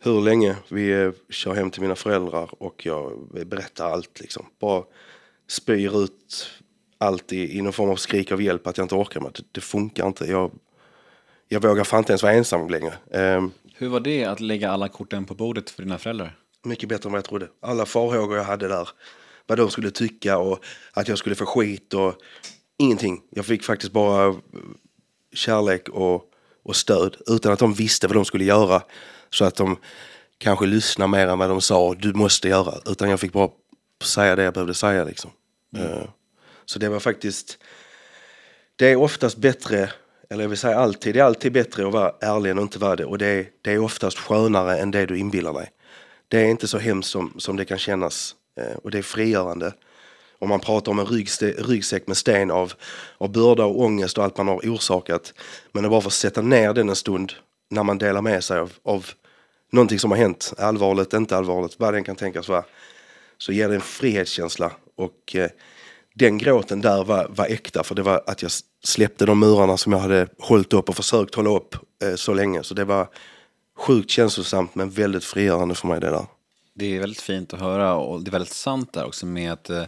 hur länge. Vi eh, kör hem till mina föräldrar och jag berättar allt liksom. Bara spyr ut allt i, i någon form av skrik av hjälp att jag inte orkar med det. Det funkar inte. Jag, jag vågar fan inte ens vara ensam längre. Ehm, Hur var det att lägga alla korten på bordet för dina föräldrar? mycket bättre än vad jag trodde. Alla farhågor jag hade där, vad de skulle tycka och att jag skulle få skit och ingenting. Jag fick faktiskt bara eh, kärlek och, och stöd utan att de visste vad de skulle göra. Så att de kanske lyssnade mer än vad de sa, du måste göra. Utan jag fick bara säga det jag behövde säga liksom. Eh, Så det var faktiskt, det är oftast bättre, eller jag vill säga alltid, det är alltid bättre att vara ärlig än att inte vara det. Och det är, det är oftast skönare än det du inbillar dig. Det är inte så hemskt som, som det kan kännas. Eh, och det är frigörande. Om man pratar om en ryggste, ryggsäck med sten av, av börda och ångest och allt man har orsakat. Men att bara få sätta ner den en stund när man delar med sig av, av någonting som har hänt, allvarligt, inte allvarligt, vad den kan tänkas vara, så ger det en frihetskänsla. Och eh, den gråten där var, var äkta, för det var att jag släppte de murarna som jag hade hållit upp och försökt hålla upp eh, så länge. Så det var sjukt känslosamt men väldigt frigörande för mig det där. Det är väldigt fint att höra och det är väldigt sant där också med att eh,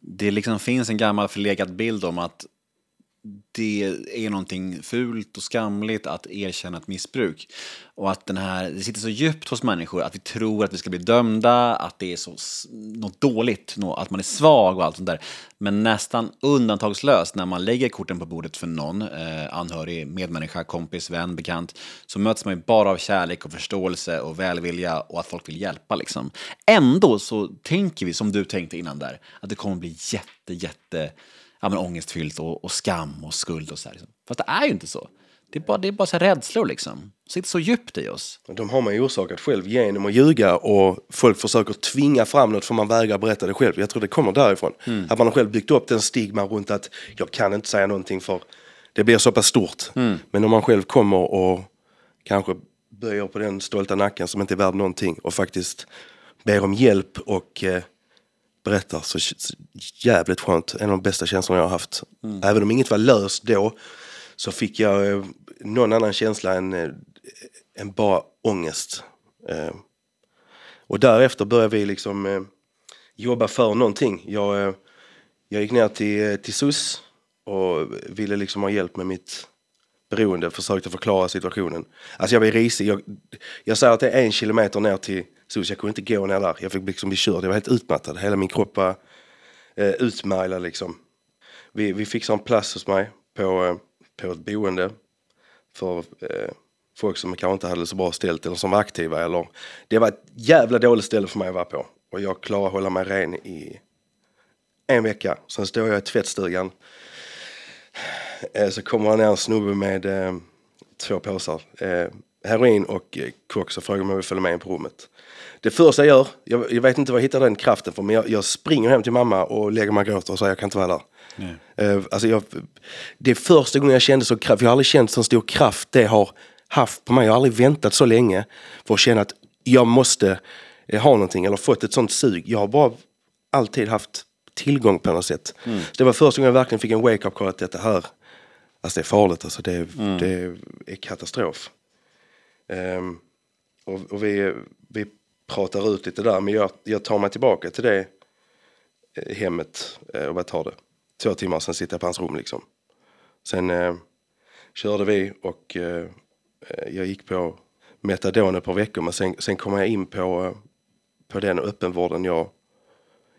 det liksom finns en gammal förlegad bild om att det är någonting fult och skamligt att erkänna ett missbruk. Och att den här, det sitter så djupt hos människor att vi tror att vi ska bli dömda, att det är så, något dåligt, att man är svag och allt sånt där. Men nästan undantagslöst när man lägger korten på bordet för någon, eh, anhörig, medmänniska, kompis, vän, bekant, så möts man ju bara av kärlek och förståelse och välvilja och att folk vill hjälpa liksom. Ändå så tänker vi, som du tänkte innan där, att det kommer bli jätte, jätte ja, men ångestfyllt och, och skam och skuld och så här. Liksom. Fast det är ju inte så. Det är bara, det är bara så här rädslor liksom. Sitter så djupt i oss. De har man ju orsakat själv genom att ljuga och folk försöker tvinga fram något för man vägrar berätta det själv. Jag tror det kommer därifrån. Mm. Att man har själv byggt upp den stigma runt att jag kan inte säga någonting för det blir så pass stort. Mm. Men om man själv kommer och kanske böjer på den stolta nacken som inte är värd någonting och faktiskt ber om hjälp och eh, berättar så, jävligt skönt. En av de bästa känslorna jag har haft. Mm. Även om inget var löst då så fick jag eh, någon annan känsla än, eh, än bara ångest. Eh, och därefter började vi liksom eh, jobba för någonting. Jag, eh, jag gick ner till, eh, till SUS och ville liksom ha hjälp med mitt beroende, försökte förklara situationen. Alltså jag var risig. Jag, jag säger att det är en kilometer ner till så jag kunde inte gå ner där. Jag fick liksom bli körd. Jag var helt utmattad. Hela min kropp var eh, utmärglad liksom. Vi, vi fixade en plats hos mig på, eh, på ett boende för eh, folk som kanske inte hade det så bra ställt eller som var aktiva. Eller, det var ett jävla dåligt ställe för mig att vara på. Och jag klarade att hålla mig ren i en vecka. Sen står jag i tvättstugan. Eh, så kommer ner en snubbe med eh, två påsar. Eh, heroin och eh, koks och frågar om jag vill följa med in på rummet. Det första jag gör, jag, jag vet inte var jag hittar den kraften för, men jag, jag springer hem till mamma och lägger mig och gråter och säger jag kan inte vara där. Uh, alltså jag, det är första gången jag kände så kraft, jag har aldrig känt så stor kraft det har haft på mig. Jag har aldrig väntat så länge för att känna att jag måste eh, ha någonting eller fått ett sånt sug. Jag har bara alltid haft tillgång på något sätt. Mm. Så det var första gången jag verkligen fick en wake-up call att detta här, alltså det är farligt alltså. Det, mm. det är katastrof. Um, och, och vi, vi pratar ut lite där. Men jag, jag tar mig tillbaka till det eh, hemmet. Eh, och vad tar det? Två timmar, sen sitter jag på hans rum liksom. Sen eh, körde vi och eh, eh jag gick på metadon ett par veckor. Men sen, sen kom jag in på, på den öppenvården jag,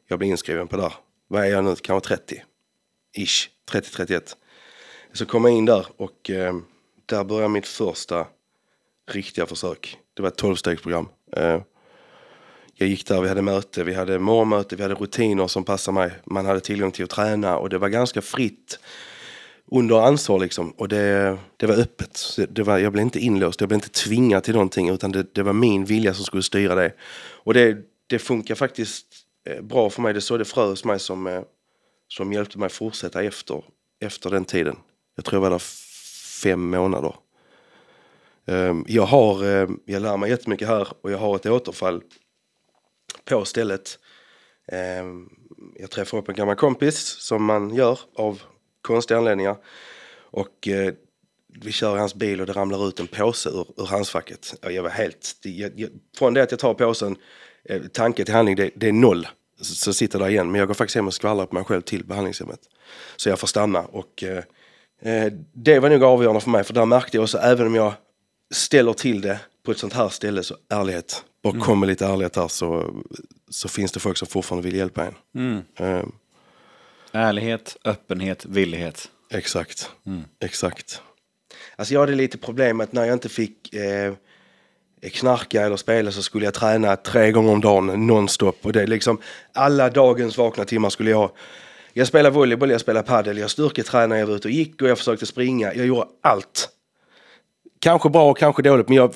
jag blev inskriven på där. Vad är jag nu? Kanske 30? Ish. 30-31. Så kom jag in där och eh, där började mitt första riktiga försök. Det var ett tolvstegsprogram. Eh, jag gick där, vi hade möte, vi hade morgonmöte, vi hade rutiner som passade mig. Man hade tillgång till att träna och det var ganska fritt under ansvar liksom. Och det, det var öppet. Det var, jag blev inte inlåst, jag blev inte tvingad till någonting utan det, det var min vilja som skulle styra det. Och det, det funkar faktiskt eh, bra för mig. Det sådde frö hos mig som, eh, som hjälpte mig fortsätta efter, efter den tiden. Jag tror jag var där fem månader. Ehm, jag har, eh, jag lär mig jättemycket här och jag har ett återfall på stället. Ehm, jag träffar upp en gammal kompis som man gör av konstiga anledningar. Och eh, vi kör i hans bil och det ramlar ut en påse ur, ur handskfacket. Jag var helt... Jag, jag, från det att jag tar påsen, eh, tanke till handling, det, det är noll. Så, så, sitter där igen. Men jag går faktiskt hem och skvallrar på mig själv till behandlingshemmet. Så jag får stanna. Och eh, eh det var nog avgörande för mig. För där märkte jag också, även om jag ställer till det på ett sånt här ställe, så ärlighet bara mm. kommer lite ärlighet här så, så finns det folk som fortfarande vill hjälpa en. Mm. Um, Ärlighet, öppenhet, villighet. Exakt, mm. exakt. Alltså jag hade lite problem med att när jag inte fick eh, knarka eller spela så skulle jag träna tre gånger om dagen nonstop. Och det är liksom alla dagens vakna timmar skulle jag Jag spelade volleyboll, jag spelade padel, jag styrketränade, jag var ute och gick och jag försökte springa. Jag gjorde allt. Kanske bra, kanske dåligt, men jag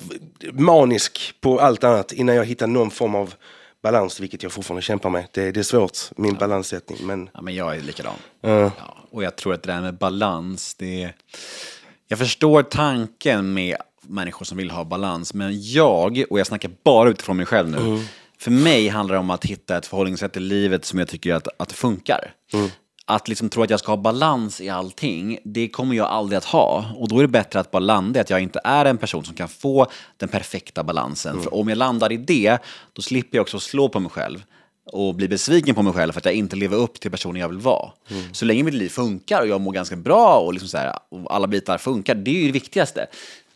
manisk på allt annat innan jag hittade någon form av balans, vilket jag fortfarande kämpar med. Det, det är svårt, min balanssättning. Men Ja, men jag är likadan. Ja. Ja, och jag tror att det där med balans, det är... Jag förstår tanken med människor som vill ha balans, men jag, och jag snackar bara utifrån mig själv nu, för mig handlar det om att hitta ett förhållningssätt i livet som jag tycker att, att det funkar. Att liksom tro att jag ska ha balans i allting, det kommer jag aldrig att ha. Och då är det bättre att bara landa i att jag inte är en person som kan få den perfekta balansen. För om jag landar i det, då slipper jag också slå på mig själv och bli besviken på mig själv för att jag inte lever upp till personen jag vill vara. Så länge mitt liv funkar och jag mår ganska bra och, liksom så här, och alla bitar funkar, det är ju det viktigaste.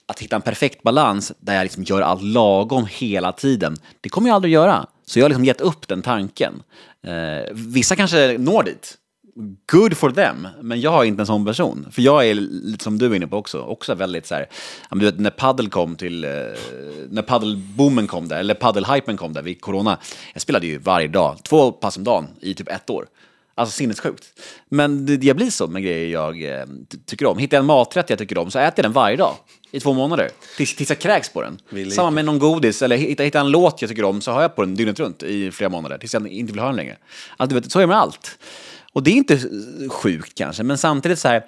Att hitta en perfekt balans där jag liksom gör allt lagom hela tiden, det kommer jag aldrig göra. Så jag har liksom gett upp den tanken. Eh, vissa kanske når dit. Good for them, men jag är inte en sån person. För jag är lite som du är inne på också, också väldigt så här, du vet, när paddel kom till, eh, när paddelboomen kom där, eller paddelhypen kom där vid corona, jag spelade ju varje dag, två pass om dagen i typ ett år. Alltså sinnessjukt. Men det, jag blir så med grejer jag eh, ty- tycker om. Hittar jag en maträtt jag tycker om så äter jag den varje dag i två månader. Tills, tills jag kräks på den. Samma med någon godis, eller hittar hittar jag en låt jag tycker om så har jag på den dygnet runt i flera månader. Tills jag inte vill ha den längre. Alltså, du vet, så är det med allt. Och det är inte sjukt kanske, men samtidigt så här,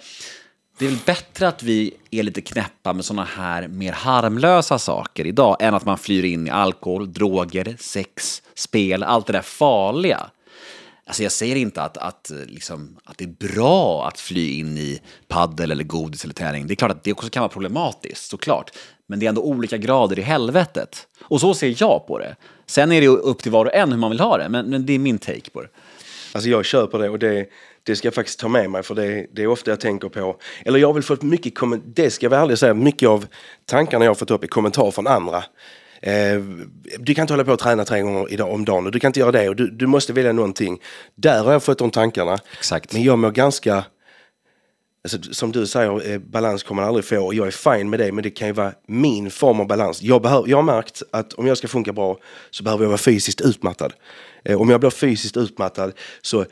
det är väl bättre att vi är lite knäppa med såna här mer harmlösa saker idag än att man flyr in i alkohol, droger, sex, spel, allt det där farliga. Alltså jag säger inte att, att, liksom, att det är bra att fly in i paddel eller godis eller träning. Det är klart att det också kan vara problematiskt, såklart. Men det är ändå olika grader i helvetet. Och så ser jag på det. Sen är det upp till var och en hur man vill ha det, men, men det är min take på det. Alltså jag köper det och det, det ska jag faktiskt ta med mig för det, det är ofta jag tänker på. Eller jag har väl fått mycket, det ska jag vara ärlig och säga, mycket av tankarna jag har fått upp i kommentarer från andra. Eh, du kan inte hålla på och träna tre gånger idag om dagen och du kan inte göra det och du, du måste välja någonting. Där har jag fått de tankarna. Exakt. Men jag mår ganska, alltså, som du säger, eh, balans kommer man aldrig få och jag är fine med det men det kan ju vara min form av balans. Jag, behöver, jag har märkt att om jag ska funka bra så behöver jag vara fysiskt utmattad. Eh, om jag blir fysiskt utmattad så,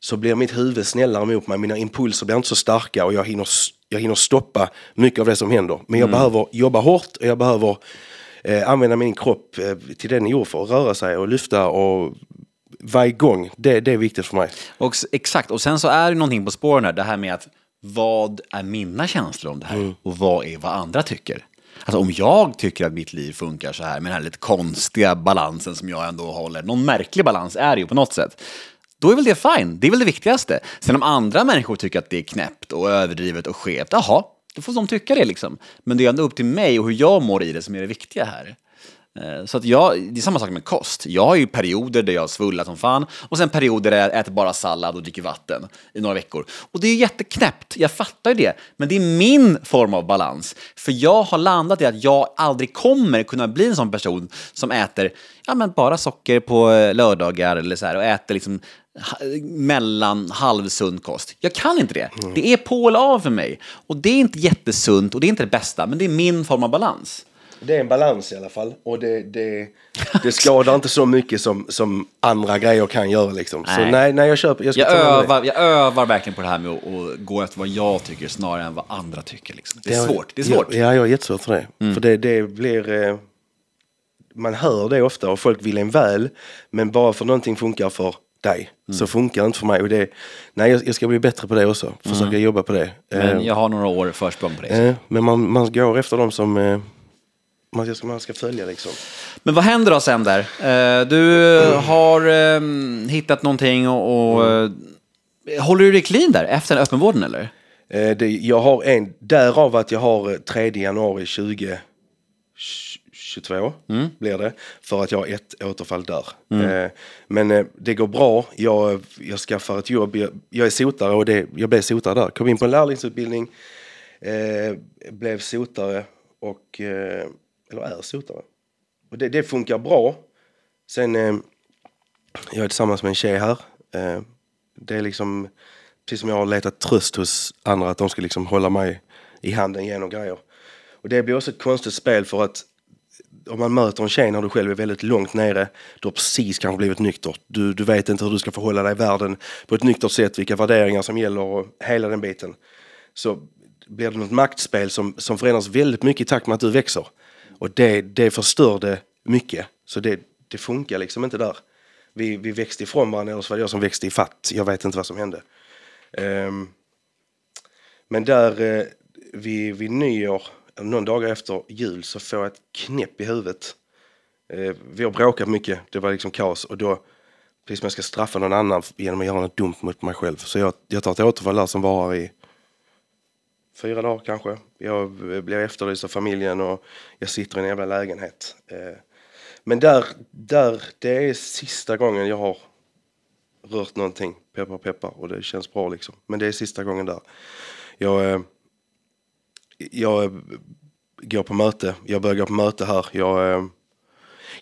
så blir mitt huvud snällare mot mig, mina impulser blir inte så starka och jag hinner, jag hinner stoppa mycket av det som händer. Men jag behöver jobba hårt och jag behöver eh, använda min kropp eh, till det den är gjord för, att röra sig och lyfta och vara igång. Det, det är viktigt för mig. Och, exakt, och sen så är det någonting på spåren här, det här med att vad är mina känslor om det här och vad är vad andra tycker? Alltså om jag tycker att mitt liv funkar så här med den här lite konstiga balansen som jag ändå håller, någon märklig balans är det ju på något sätt. Då är väl det fine, det är väl det viktigaste. Sen om andra människor tycker att det är knäppt och överdrivet och skevt, jaha, då får de tycka det liksom. Men det är ändå upp till mig och hur jag mår i det som är det viktiga här. Eh, Så att jag, det är samma sak med kost. Jag har ju perioder där jag svullar som fan och sen perioder där jag äter bara sallad och dricker vatten i några veckor. Och det är ju jätteknäppt, jag fattar ju det. Men det är min form av balans. För jag har landat i att jag aldrig kommer kunna bli en sån person som äter ja, men bara socker på eh, lördagar eller så här, och äter liksom mellan halvsund kost. Jag kan inte det. Det är på eller av för mig. Och det är inte jättesunt och det är inte det bästa, men det är min form av balans. Det är en balans i alla fall. Och det, det, det skadar inte så mycket som, som andra grejer kan göra. Liksom. Så Nej. nej, nej, jag köper. Jag, Jag det. övar, jag övar verkligen på det här med att, att gå efter vad jag tycker snarare än vad andra tycker. Liksom. Det är Ja, svårt. Det är svårt. Ja, ja, jag har jättesvårt för det. För det, det blir... Eh, man hör det ofta och folk vill en väl. Men bara för någonting funkar för dig så funkar det inte för mig. Och det, nej, jag, jag ska bli bättre på det också. Försöka jobba på det. Men Eh, jag har några år försprång på dig. eh, men man, man går efter dem som eh, man, ska, man ska följa liksom. Men vad händer då sen där? Eh, Du har eh, hittat någonting och... och eh, Håller du dig clean där efter öppenvården eller? Eh, det, jag har en, därav att jag har eh, 3 januari 2022 blir det. För att jag har ett återfall där. Eh, men eh, det går bra. Jag, jag skaffar ett jobb. Jag, jag är sotare och det, jag blev sotare där. Kom in på en lärlingsutbildning. Eh, blev sotare och, eller är sotare. Och det, det funkar bra. Sen, eh, jag är tillsammans med en tjej här. Eh, det är liksom, precis som jag har letat tröst hos andra, att de ska liksom hålla mig i handen genom grejer. Och det blir också ett konstigt spel för att om man möter en tjej när du själv är väldigt långt nere, du har precis kanske blivit nykter, du, du vet inte hur du ska förhålla dig i världen på ett nyktert sätt, vilka värderingar som gäller och hela den biten. Så blir det något maktspel som, som förändras väldigt mycket i takt med att du växer. Och det, det förstörde mycket. Så det, det funkar liksom inte där. Vi, vi växte ifrån varandra, eller så var det jag som växte i fatt. Jag vet inte vad som hände. Um, men där uh, vid, vid nyår, någon dag efter jul, så får jag ett knäpp i huvudet. Uh, vi har bråkat mycket, det var liksom kaos. Och då, precis som jag ska straffa någon annan genom att göra något dumt mot mig själv. Så jag, jag tar ett återfall där som varar i fyra dagar kanske. Jag blir efterlyst av familjen och jag sitter i en jävla lägenhet. Eh, men där, där, det är sista gången jag har rört någonting, peppar peppar, och det känns bra liksom. Men det är sista gången där. Jag, eh, jag går på möte, jag börjar gå på möte här. Jag, eh,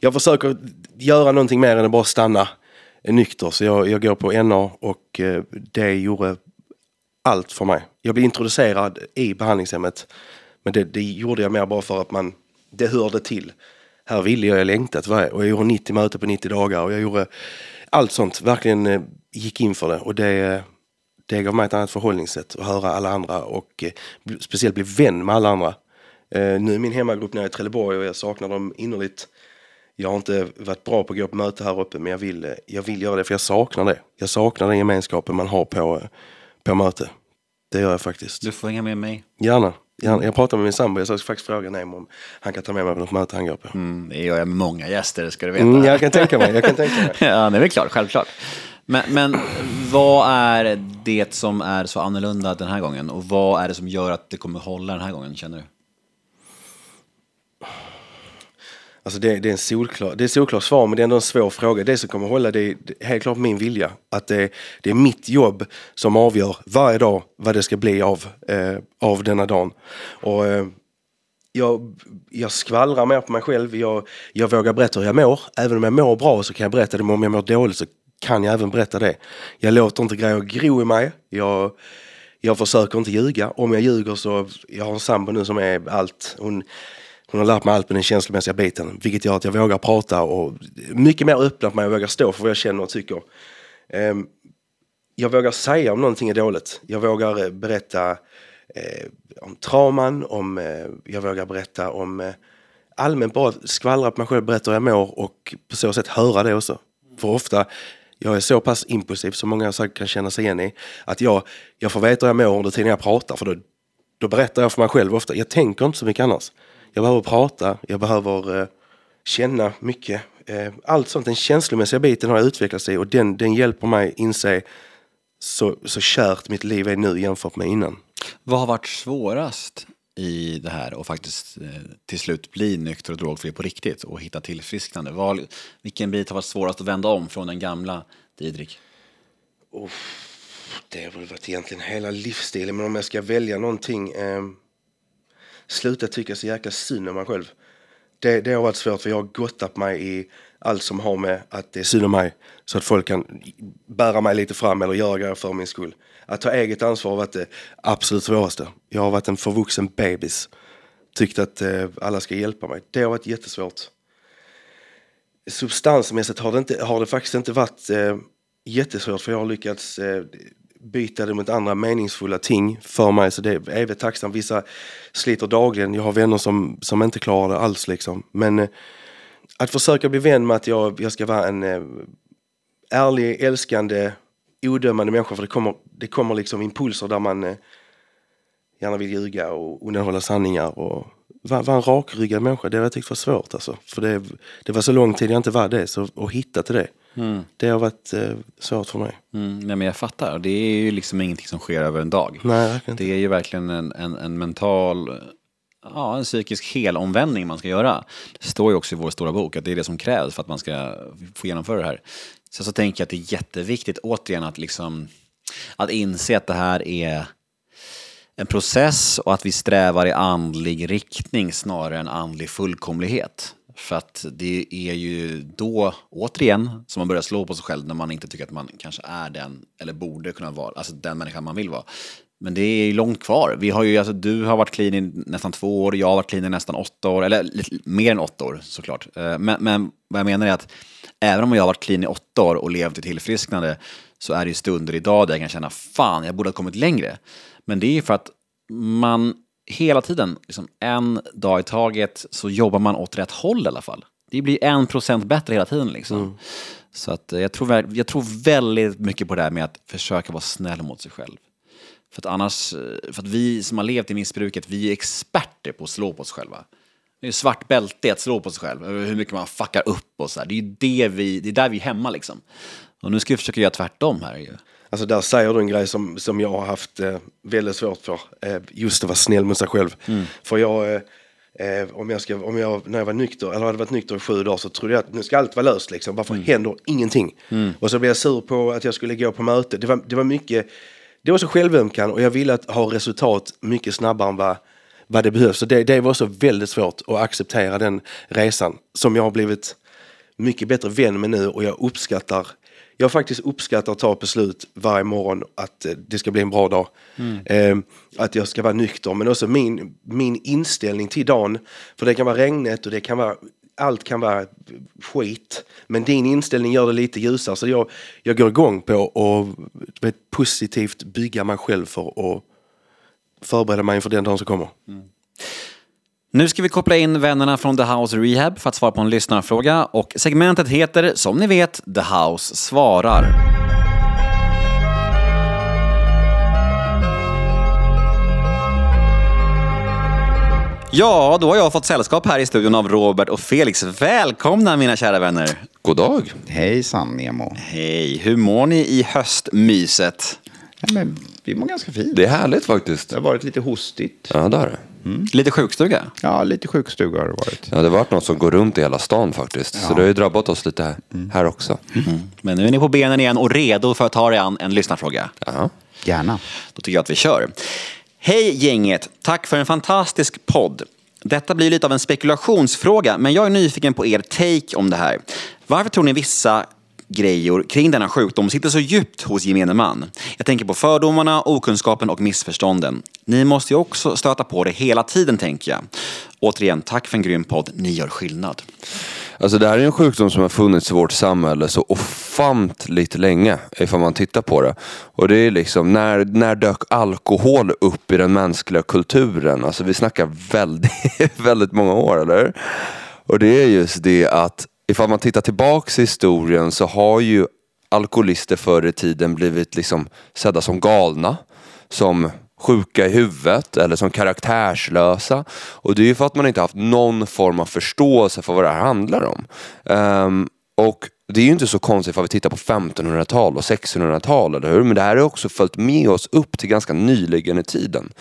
jag försöker göra någonting mer än att bara stanna nykter. Så jag, jag går på NA och det gjorde allt för mig. Jag blev introducerad i behandlingshemmet. Men det, det gjorde jag mer bara för att man, det hörde till här ville jag, jag längtat. Och jag gjorde 90 möten på 90 dagar och jag gjorde allt sånt. Verkligen eh, gick in för det och det, det gav mig ett annat förhållningssätt att höra alla andra och eh, speciellt bli vän med alla andra. Eh, nu är min hemmagrupp nere i Trelleborg och jag saknar dem innerligt. Jag har inte varit bra på att gå på möte här uppe men jag vill, eh, jag vill göra det för jag saknar det. Jag saknar den gemenskapen man har på, eh, på möte. Det gör jag faktiskt. Du får hänga med mig. Gärna. Jag, jag pratade med min sambo, jag ska faktiskt fråga Nemo om han kan ta med mig på något möte han går på. Mm, det gör jag med många gäster, ska du veta. Mm, jag kan tänka mig, jag kan tänka mig. ja, det är väl klart, självklart. Men, men vad är det som är så annorlunda den här gången? Och vad är det som gör att det kommer hålla den här gången, känner du? Alltså det, det, är en solklar, det är solklart svar men det är ändå en svår fråga. Det som kommer hålla det är helt klart min vilja. Att det, det är mitt jobb som avgör varje dag vad det ska bli av, eh, av denna dagen. Och, eh, jag, jag skvallrar mer på mig själv. Jag, jag vågar berätta hur jag mår. Även om jag mår bra så kan jag berätta det. Men om jag mår dåligt så kan jag även berätta det. Jag låter inte grejer gro i mig. Jag, jag försöker inte ljuga. Om jag ljuger så, jag har en sambo nu som är allt. Hon, hon har lärt mig allt med den känslomässiga biten, vilket gör att jag vågar prata och mycket mer öppna på mig och vågar stå för vad jag känner och tycker. Ehm, jag vågar säga om någonting är dåligt. Jag vågar eh, berätta eh, om trauman, om, eh, jag vågar berätta om allmänt bara skvallra på mig själv, berätta hur jag mår och på så sätt höra det också. För ofta, jag är så pass impulsiv som många säkert kan känna sig igen i, att jag, jag får veta hur jag mår under tiden jag pratar för då, då berättar jag för mig själv ofta. Jag tänker inte så mycket annars. Jag behöver prata, jag behöver eh, känna mycket. Eh, allt sånt, den känslomässiga biten har utvecklat sig och den, den hjälper mig inse så, så kärt mitt liv är nu jämfört med innan. Vad har varit svårast i det här och faktiskt eh, till slut bli nykter och drogfri på riktigt och hitta tillfrisknande? Vad, vilken bit har varit svårast att vända om från den gamla Didrik? Oh, det har väl varit egentligen hela livsstilen, men om jag ska välja någonting eh, sluta tycka så jäkla synd om mig själv. Det, det har varit svårt för jag har gottat mig i allt som har med att det är synd om mig. Så att folk kan bära mig lite fram eller göra grejer för min skull. Att ta eget ansvar har varit det absolut svåraste. Jag har varit en förvuxen bebis. Tyckt att eh, alla ska hjälpa mig. Det har varit jättesvårt. Substansmässigt har det, inte, har det faktiskt inte varit eh, jättesvårt för jag har lyckats eh, byta det mot andra meningsfulla ting för mig. Så det är evigt tacksam. Vissa sliter dagligen. Jag har vänner som, som inte klarar det alls liksom. Men eh, att försöka bli vän med att jag, jag ska vara en eh, ärlig, älskande, odömande människa. För det kommer, det kommer liksom impulser där man eh, gärna vill ljuga och undanhålla sanningar. Och vara var en rakryggad människa, det har jag tyckt var svårt alltså. För det, det var så lång tid jag inte var det. Så att hitta till det. Mm. Det har varit eh, svårt för mig. Mm, nej, men jag fattar. Det är ju liksom ingenting som sker över en dag. Nej, verkligen Det är ju verkligen en, en, en mental, ja, en psykisk helomvändning man ska göra. Det står ju också i vår stora bok att det är det som krävs för att man ska få genomföra det här. Så så tänker jag att det är jätteviktigt återigen att liksom att inse att det här är en process och att vi strävar i andlig riktning snarare än andlig fullkomlighet. För att det är ju då, återigen, som man börjar slå på sig själv när man inte tycker att man kanske är den, eller borde kunna vara, alltså den människan man vill vara. Men det är långt kvar. Vi har ju, alltså, du har varit clean i nästan två år, jag har varit clean i nästan åtta år, eller lite mer än åtta år såklart. Eh, men, men vad jag menar är att även om jag har varit clean i åtta år och levt i tillfrisknande så är det ju stunder idag där jag kan känna fan, jag borde ha kommit längre. Men det är ju för att man hela tiden, liksom en dag i taget, så jobbar man åt rätt håll i alla fall. Det blir en procent bättre hela tiden liksom. Så att eh, jag tror, jag tror väldigt mycket på det här med att försöka vara snäll mot sig själv. För att annars, eh, för att vi som har levt i missbruket, vi är experter på att slå på oss själva. Det är svart bälte att slå på sig själv, över hur mycket man fuckar upp och så här. Det är ju det vi, det är där vi är hemma liksom. Och nu ska vi försöka göra tvärtom här ju. Alltså där säger du en grej som, som jag har haft eh, väldigt svårt för. Eh, just att vara snäll mot sig själv. För jag, eh, eh, om jag ska, om jag, när jag var nykter, eller hade varit nykter i sju dagar så trodde jag att nu ska allt vara löst liksom. Varför händer ingenting? Och så blev jag sur på att jag skulle gå på möte. Det var, det var mycket, det var så självömkan och jag ville att ha resultat mycket snabbare än vad, vad det behövs. Så det, det var så väldigt svårt att acceptera den resan som jag har blivit mycket bättre vän med nu och jag uppskattar jag faktiskt uppskattar att ta beslut varje morgon att eh, det ska bli en bra dag. Eh, att jag ska vara nykter men också min, min inställning till dagen. För det kan vara regnet och det kan vara allt kan vara skit. Men din inställning gör det lite ljusare. Så jag, jag går igång på att vet, positivt bygga mig själv för att förbereda mig inför den dagen som kommer. Nu ska vi koppla in vännerna från The House Rehab för att svara på en lyssnarfråga och segmentet heter, som ni vet, The House svarar. Ja, då har jag fått sällskap här i studion av Robert och Felix. Välkomna mina kära vänner. God dag. Hejsan Nemo. Hej, hur mår ni i höstmyset? Ja, men vi mår ganska fint. Det är härligt faktiskt. Det har varit lite hostigt. Ja, det har det. Lite sjukstuga? Ja, lite sjukstuga har det varit. Ja, det har varit något som går runt i hela stan faktiskt. Så det har ju drabbat oss lite här, här också. Men nu är ni på benen igen och redo för att ta er an en lyssnarfråga. Ja. Gärna. Då tycker jag att vi kör. Hej gänget! Tack för en fantastisk podd. Detta blir lite av en spekulationsfråga, men jag är nyfiken på er take om det här. Varför tror ni vissa Grejor kring denna sjukdom sitter så djupt hos gemene man? Jag tänker på fördomarna, okunskapen och missförstånden. Ni måste ju också stöta på det hela tiden, tänker jag. Återigen, tack för en grym podd. Ni gör skillnad. Alltså det här är en sjukdom som har funnits i vårt samhälle så ofantligt länge ifall man tittar på det. Och det är liksom, när, när dök alkohol upp i den mänskliga kulturen? Alltså vi snackar väldigt, väldigt många år, eller? Och det är just det att ifall man tittar tillbaks i historien så har ju alkoholister förr i tiden blivit liksom sedda som galna, som sjuka i huvudet eller som karaktärslösa. Och det är ju för att man inte haft någon form av förståelse för vad det här handlar om. Um, och det är ju inte så konstigt om vi tittar på 1500-tal och 1600-tal, eller hur? Men det här har också följt med oss upp till ganska nyligen i tiden.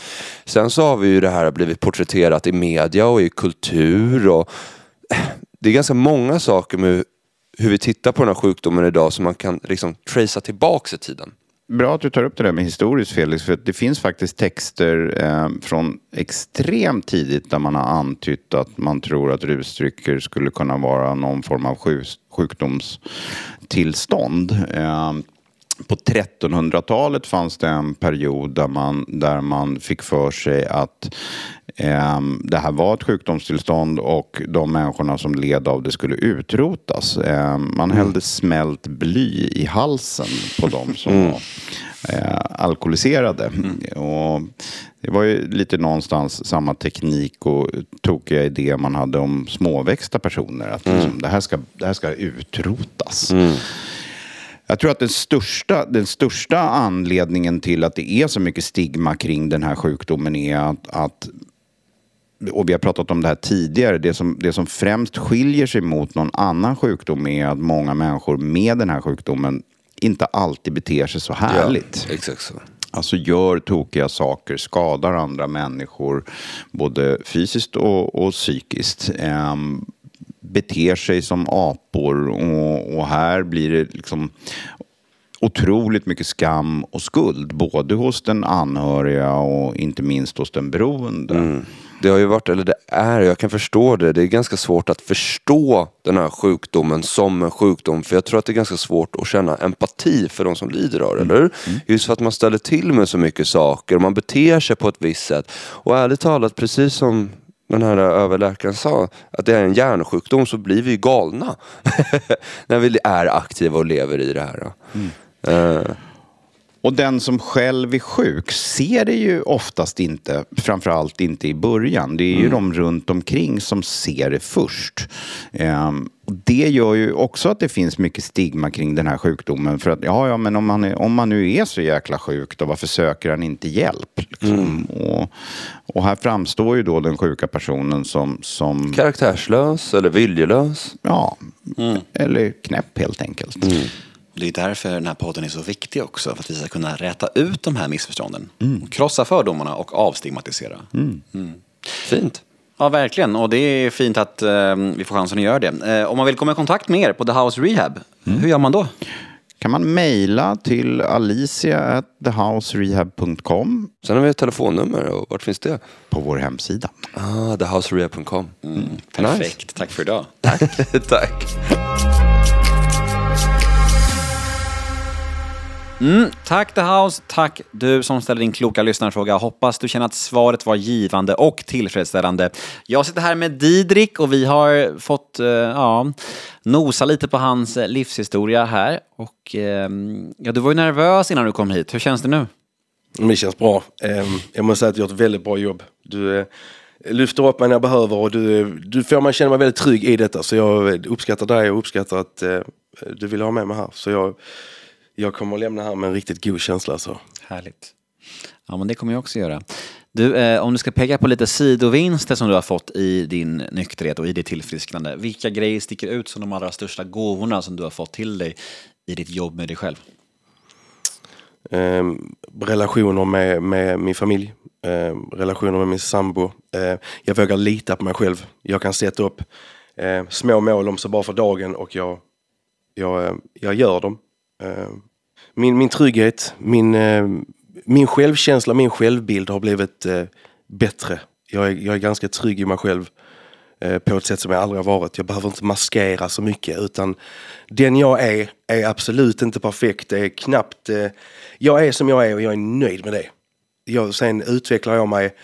Sen så har vi ju det här blivit porträtterat i media och i kultur och eh, det är ganska många saker med hur vi tittar på den här sjukdomen idag som man kan liksom tracea tillbaks i tiden. Bra att du tar upp det där med historiskt Felix, för att det finns faktiskt texter eh, från extremt tidigt där man har antytt att man tror att rusdrycker skulle kunna vara någon form av sjukdomstillstånd. Eh, på 1300-talet fanns det en period där man, där man fick för sig att eh, det här var ett sjukdomstillstånd och de människorna som led av det skulle utrotas. Eh, man hällde smält bly i halsen på de som var eh, alkoholiserade. Och det var ju lite någonstans samma teknik och tokiga idé man hade om småväxta personer. Att liksom, det, här ska, det här ska utrotas. Jag tror att den största, den största anledningen till att det är så mycket stigma kring den här sjukdomen är att, att och vi har pratat om det här tidigare, det som, det som främst skiljer sig mot någon annan sjukdom är att många människor med den här sjukdomen inte alltid beter sig så härligt. Ja, exakt så. Alltså gör tokiga saker, skadar andra människor både fysiskt och, och psykiskt. Ehm, beter sig som apor och, och här blir det liksom otroligt mycket skam och skuld. Både hos den anhöriga och inte minst hos den beroende. det har ju varit, eller det är, jag kan förstå det, det är ganska svårt att förstå den här sjukdomen som en sjukdom. För jag tror att det är ganska svårt att känna empati för de som lider av det, eller hur? Just för att man ställer till med så mycket saker och man beter sig på ett visst sätt. Och ärligt talat, precis som den här överläkaren sa, att det är en hjärnsjukdom så blir vi galna. När vi är aktiva och lever i det här. Eh, Och den som själv är sjuk ser det ju oftast inte, framförallt inte i början. Det är ju de runt omkring som ser det först. Och det gör ju också att det finns mycket stigma kring den här sjukdomen. För att, ja, ja, men om man, är, om man nu är så jäkla sjuk, då varför söker han inte hjälp? Liksom? Och, och här framstår ju då den sjuka personen som, som Karaktärslös eller viljelös. ja, eller knäpp helt enkelt. Det är därför den här podden är så viktig också. För att vi ska kunna räta ut de här missförstånden. Krossa fördomarna och avstigmatisera. Fint. Ja, verkligen. Och det är fint att eh, vi får chansen att göra det. Eh, om man vill komma i kontakt med er på The House Rehab, hur gör man då? Kan man mejla till alicia@thehouserehab.com Sen har vi ett telefonnummer och vart finns det? på vår hemsida. Ah, thehouserehab.com. Perfekt. Tack för idag. Tack. Mm, tack The House, tack du som ställde din kloka lyssnarfråga. Hoppas du känner att svaret var givande och tillfredsställande. Jag sitter här med Didrik och vi har fått eh, ja, nosa lite på hans eh, livshistoria här. Och, eh, ja, du var ju nervös innan du kom hit. Hur känns det nu? Det känns bra. Eh, Jag måste säga att du gör ett väldigt bra jobb. Du eh, lyfter upp mig när jag behöver och du, eh, du får mig känna mig väldigt trygg i detta. Så jag eh, uppskattar dig och uppskattar att eh, du vill ha med mig här. Så jag, jag kommer att lämna här med en riktigt god känsla. Så. Härligt. Ja, men det kommer jag också göra. Du, eh, om du ska peka på lite sidovinster som du har fått i din nykterhet och i ditt tillfrisknande. Vilka grejer sticker ut som de allra största gåvorna som du har fått till dig i ditt jobb med dig själv? Ehm, relationer med, med min familj, ehm, relationer med min sambo. Ehm, jag vågar lita på mig själv. Jag kan sätta upp eh, små mål om så bara för dagen och jag, jag, eh, jag gör dem. Eh, min, min trygghet, min, eh, min självkänsla, min självbild har blivit eh, bättre. Jag är, jag är ganska trygg i mig själv på ett sätt som jag aldrig har varit. Jag behöver inte maskera så mycket utan den jag är, är absolut inte perfekt. Det är knappt... Jag är som jag är och jag är nöjd med det. Jag, sen utvecklar jag mig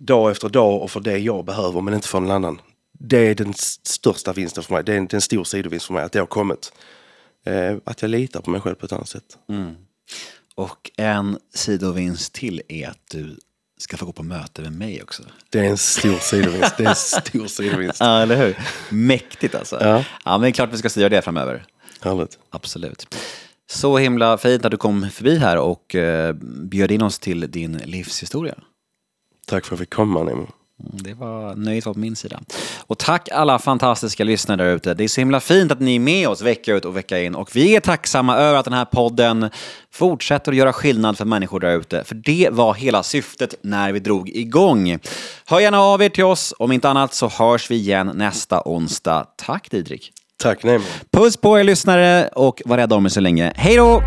dag efter dag och för det jag behöver men inte för någon annan. Det är den största vinsten för mig. Det är en, det är en stor sidovinst för mig att det har kommit. Eh, att jag litar på mig själv på ett annat sätt. Och en sidovinst till är att du ska få gå på möte med mig också. Det är en stor sidovinst. Det är en stor sidovinst. Ja, eller hur? Mäktigt alltså. Ja. ja, men klart vi ska styra det framöver. Härligt. Absolut. Så himla fint att du kom förbi här och eh, bjöd in oss till din livshistoria. Tack för att jag fick komma Nemo. Mm, Det var var på min sida. Och tack alla fantastiska lyssnare där ute. Det är så himla fint att ni är med oss vecka ut och vecka in. Och vi är tacksamma över att den här podden fortsätter att göra skillnad för människor där ute. För det var hela syftet när vi drog igång. Hör gärna av er till oss. Om inte annat så hörs vi igen nästa onsdag. Tack Didrik. Tack Nemo. Puss på er lyssnare och var rädda om er så länge. Hej då!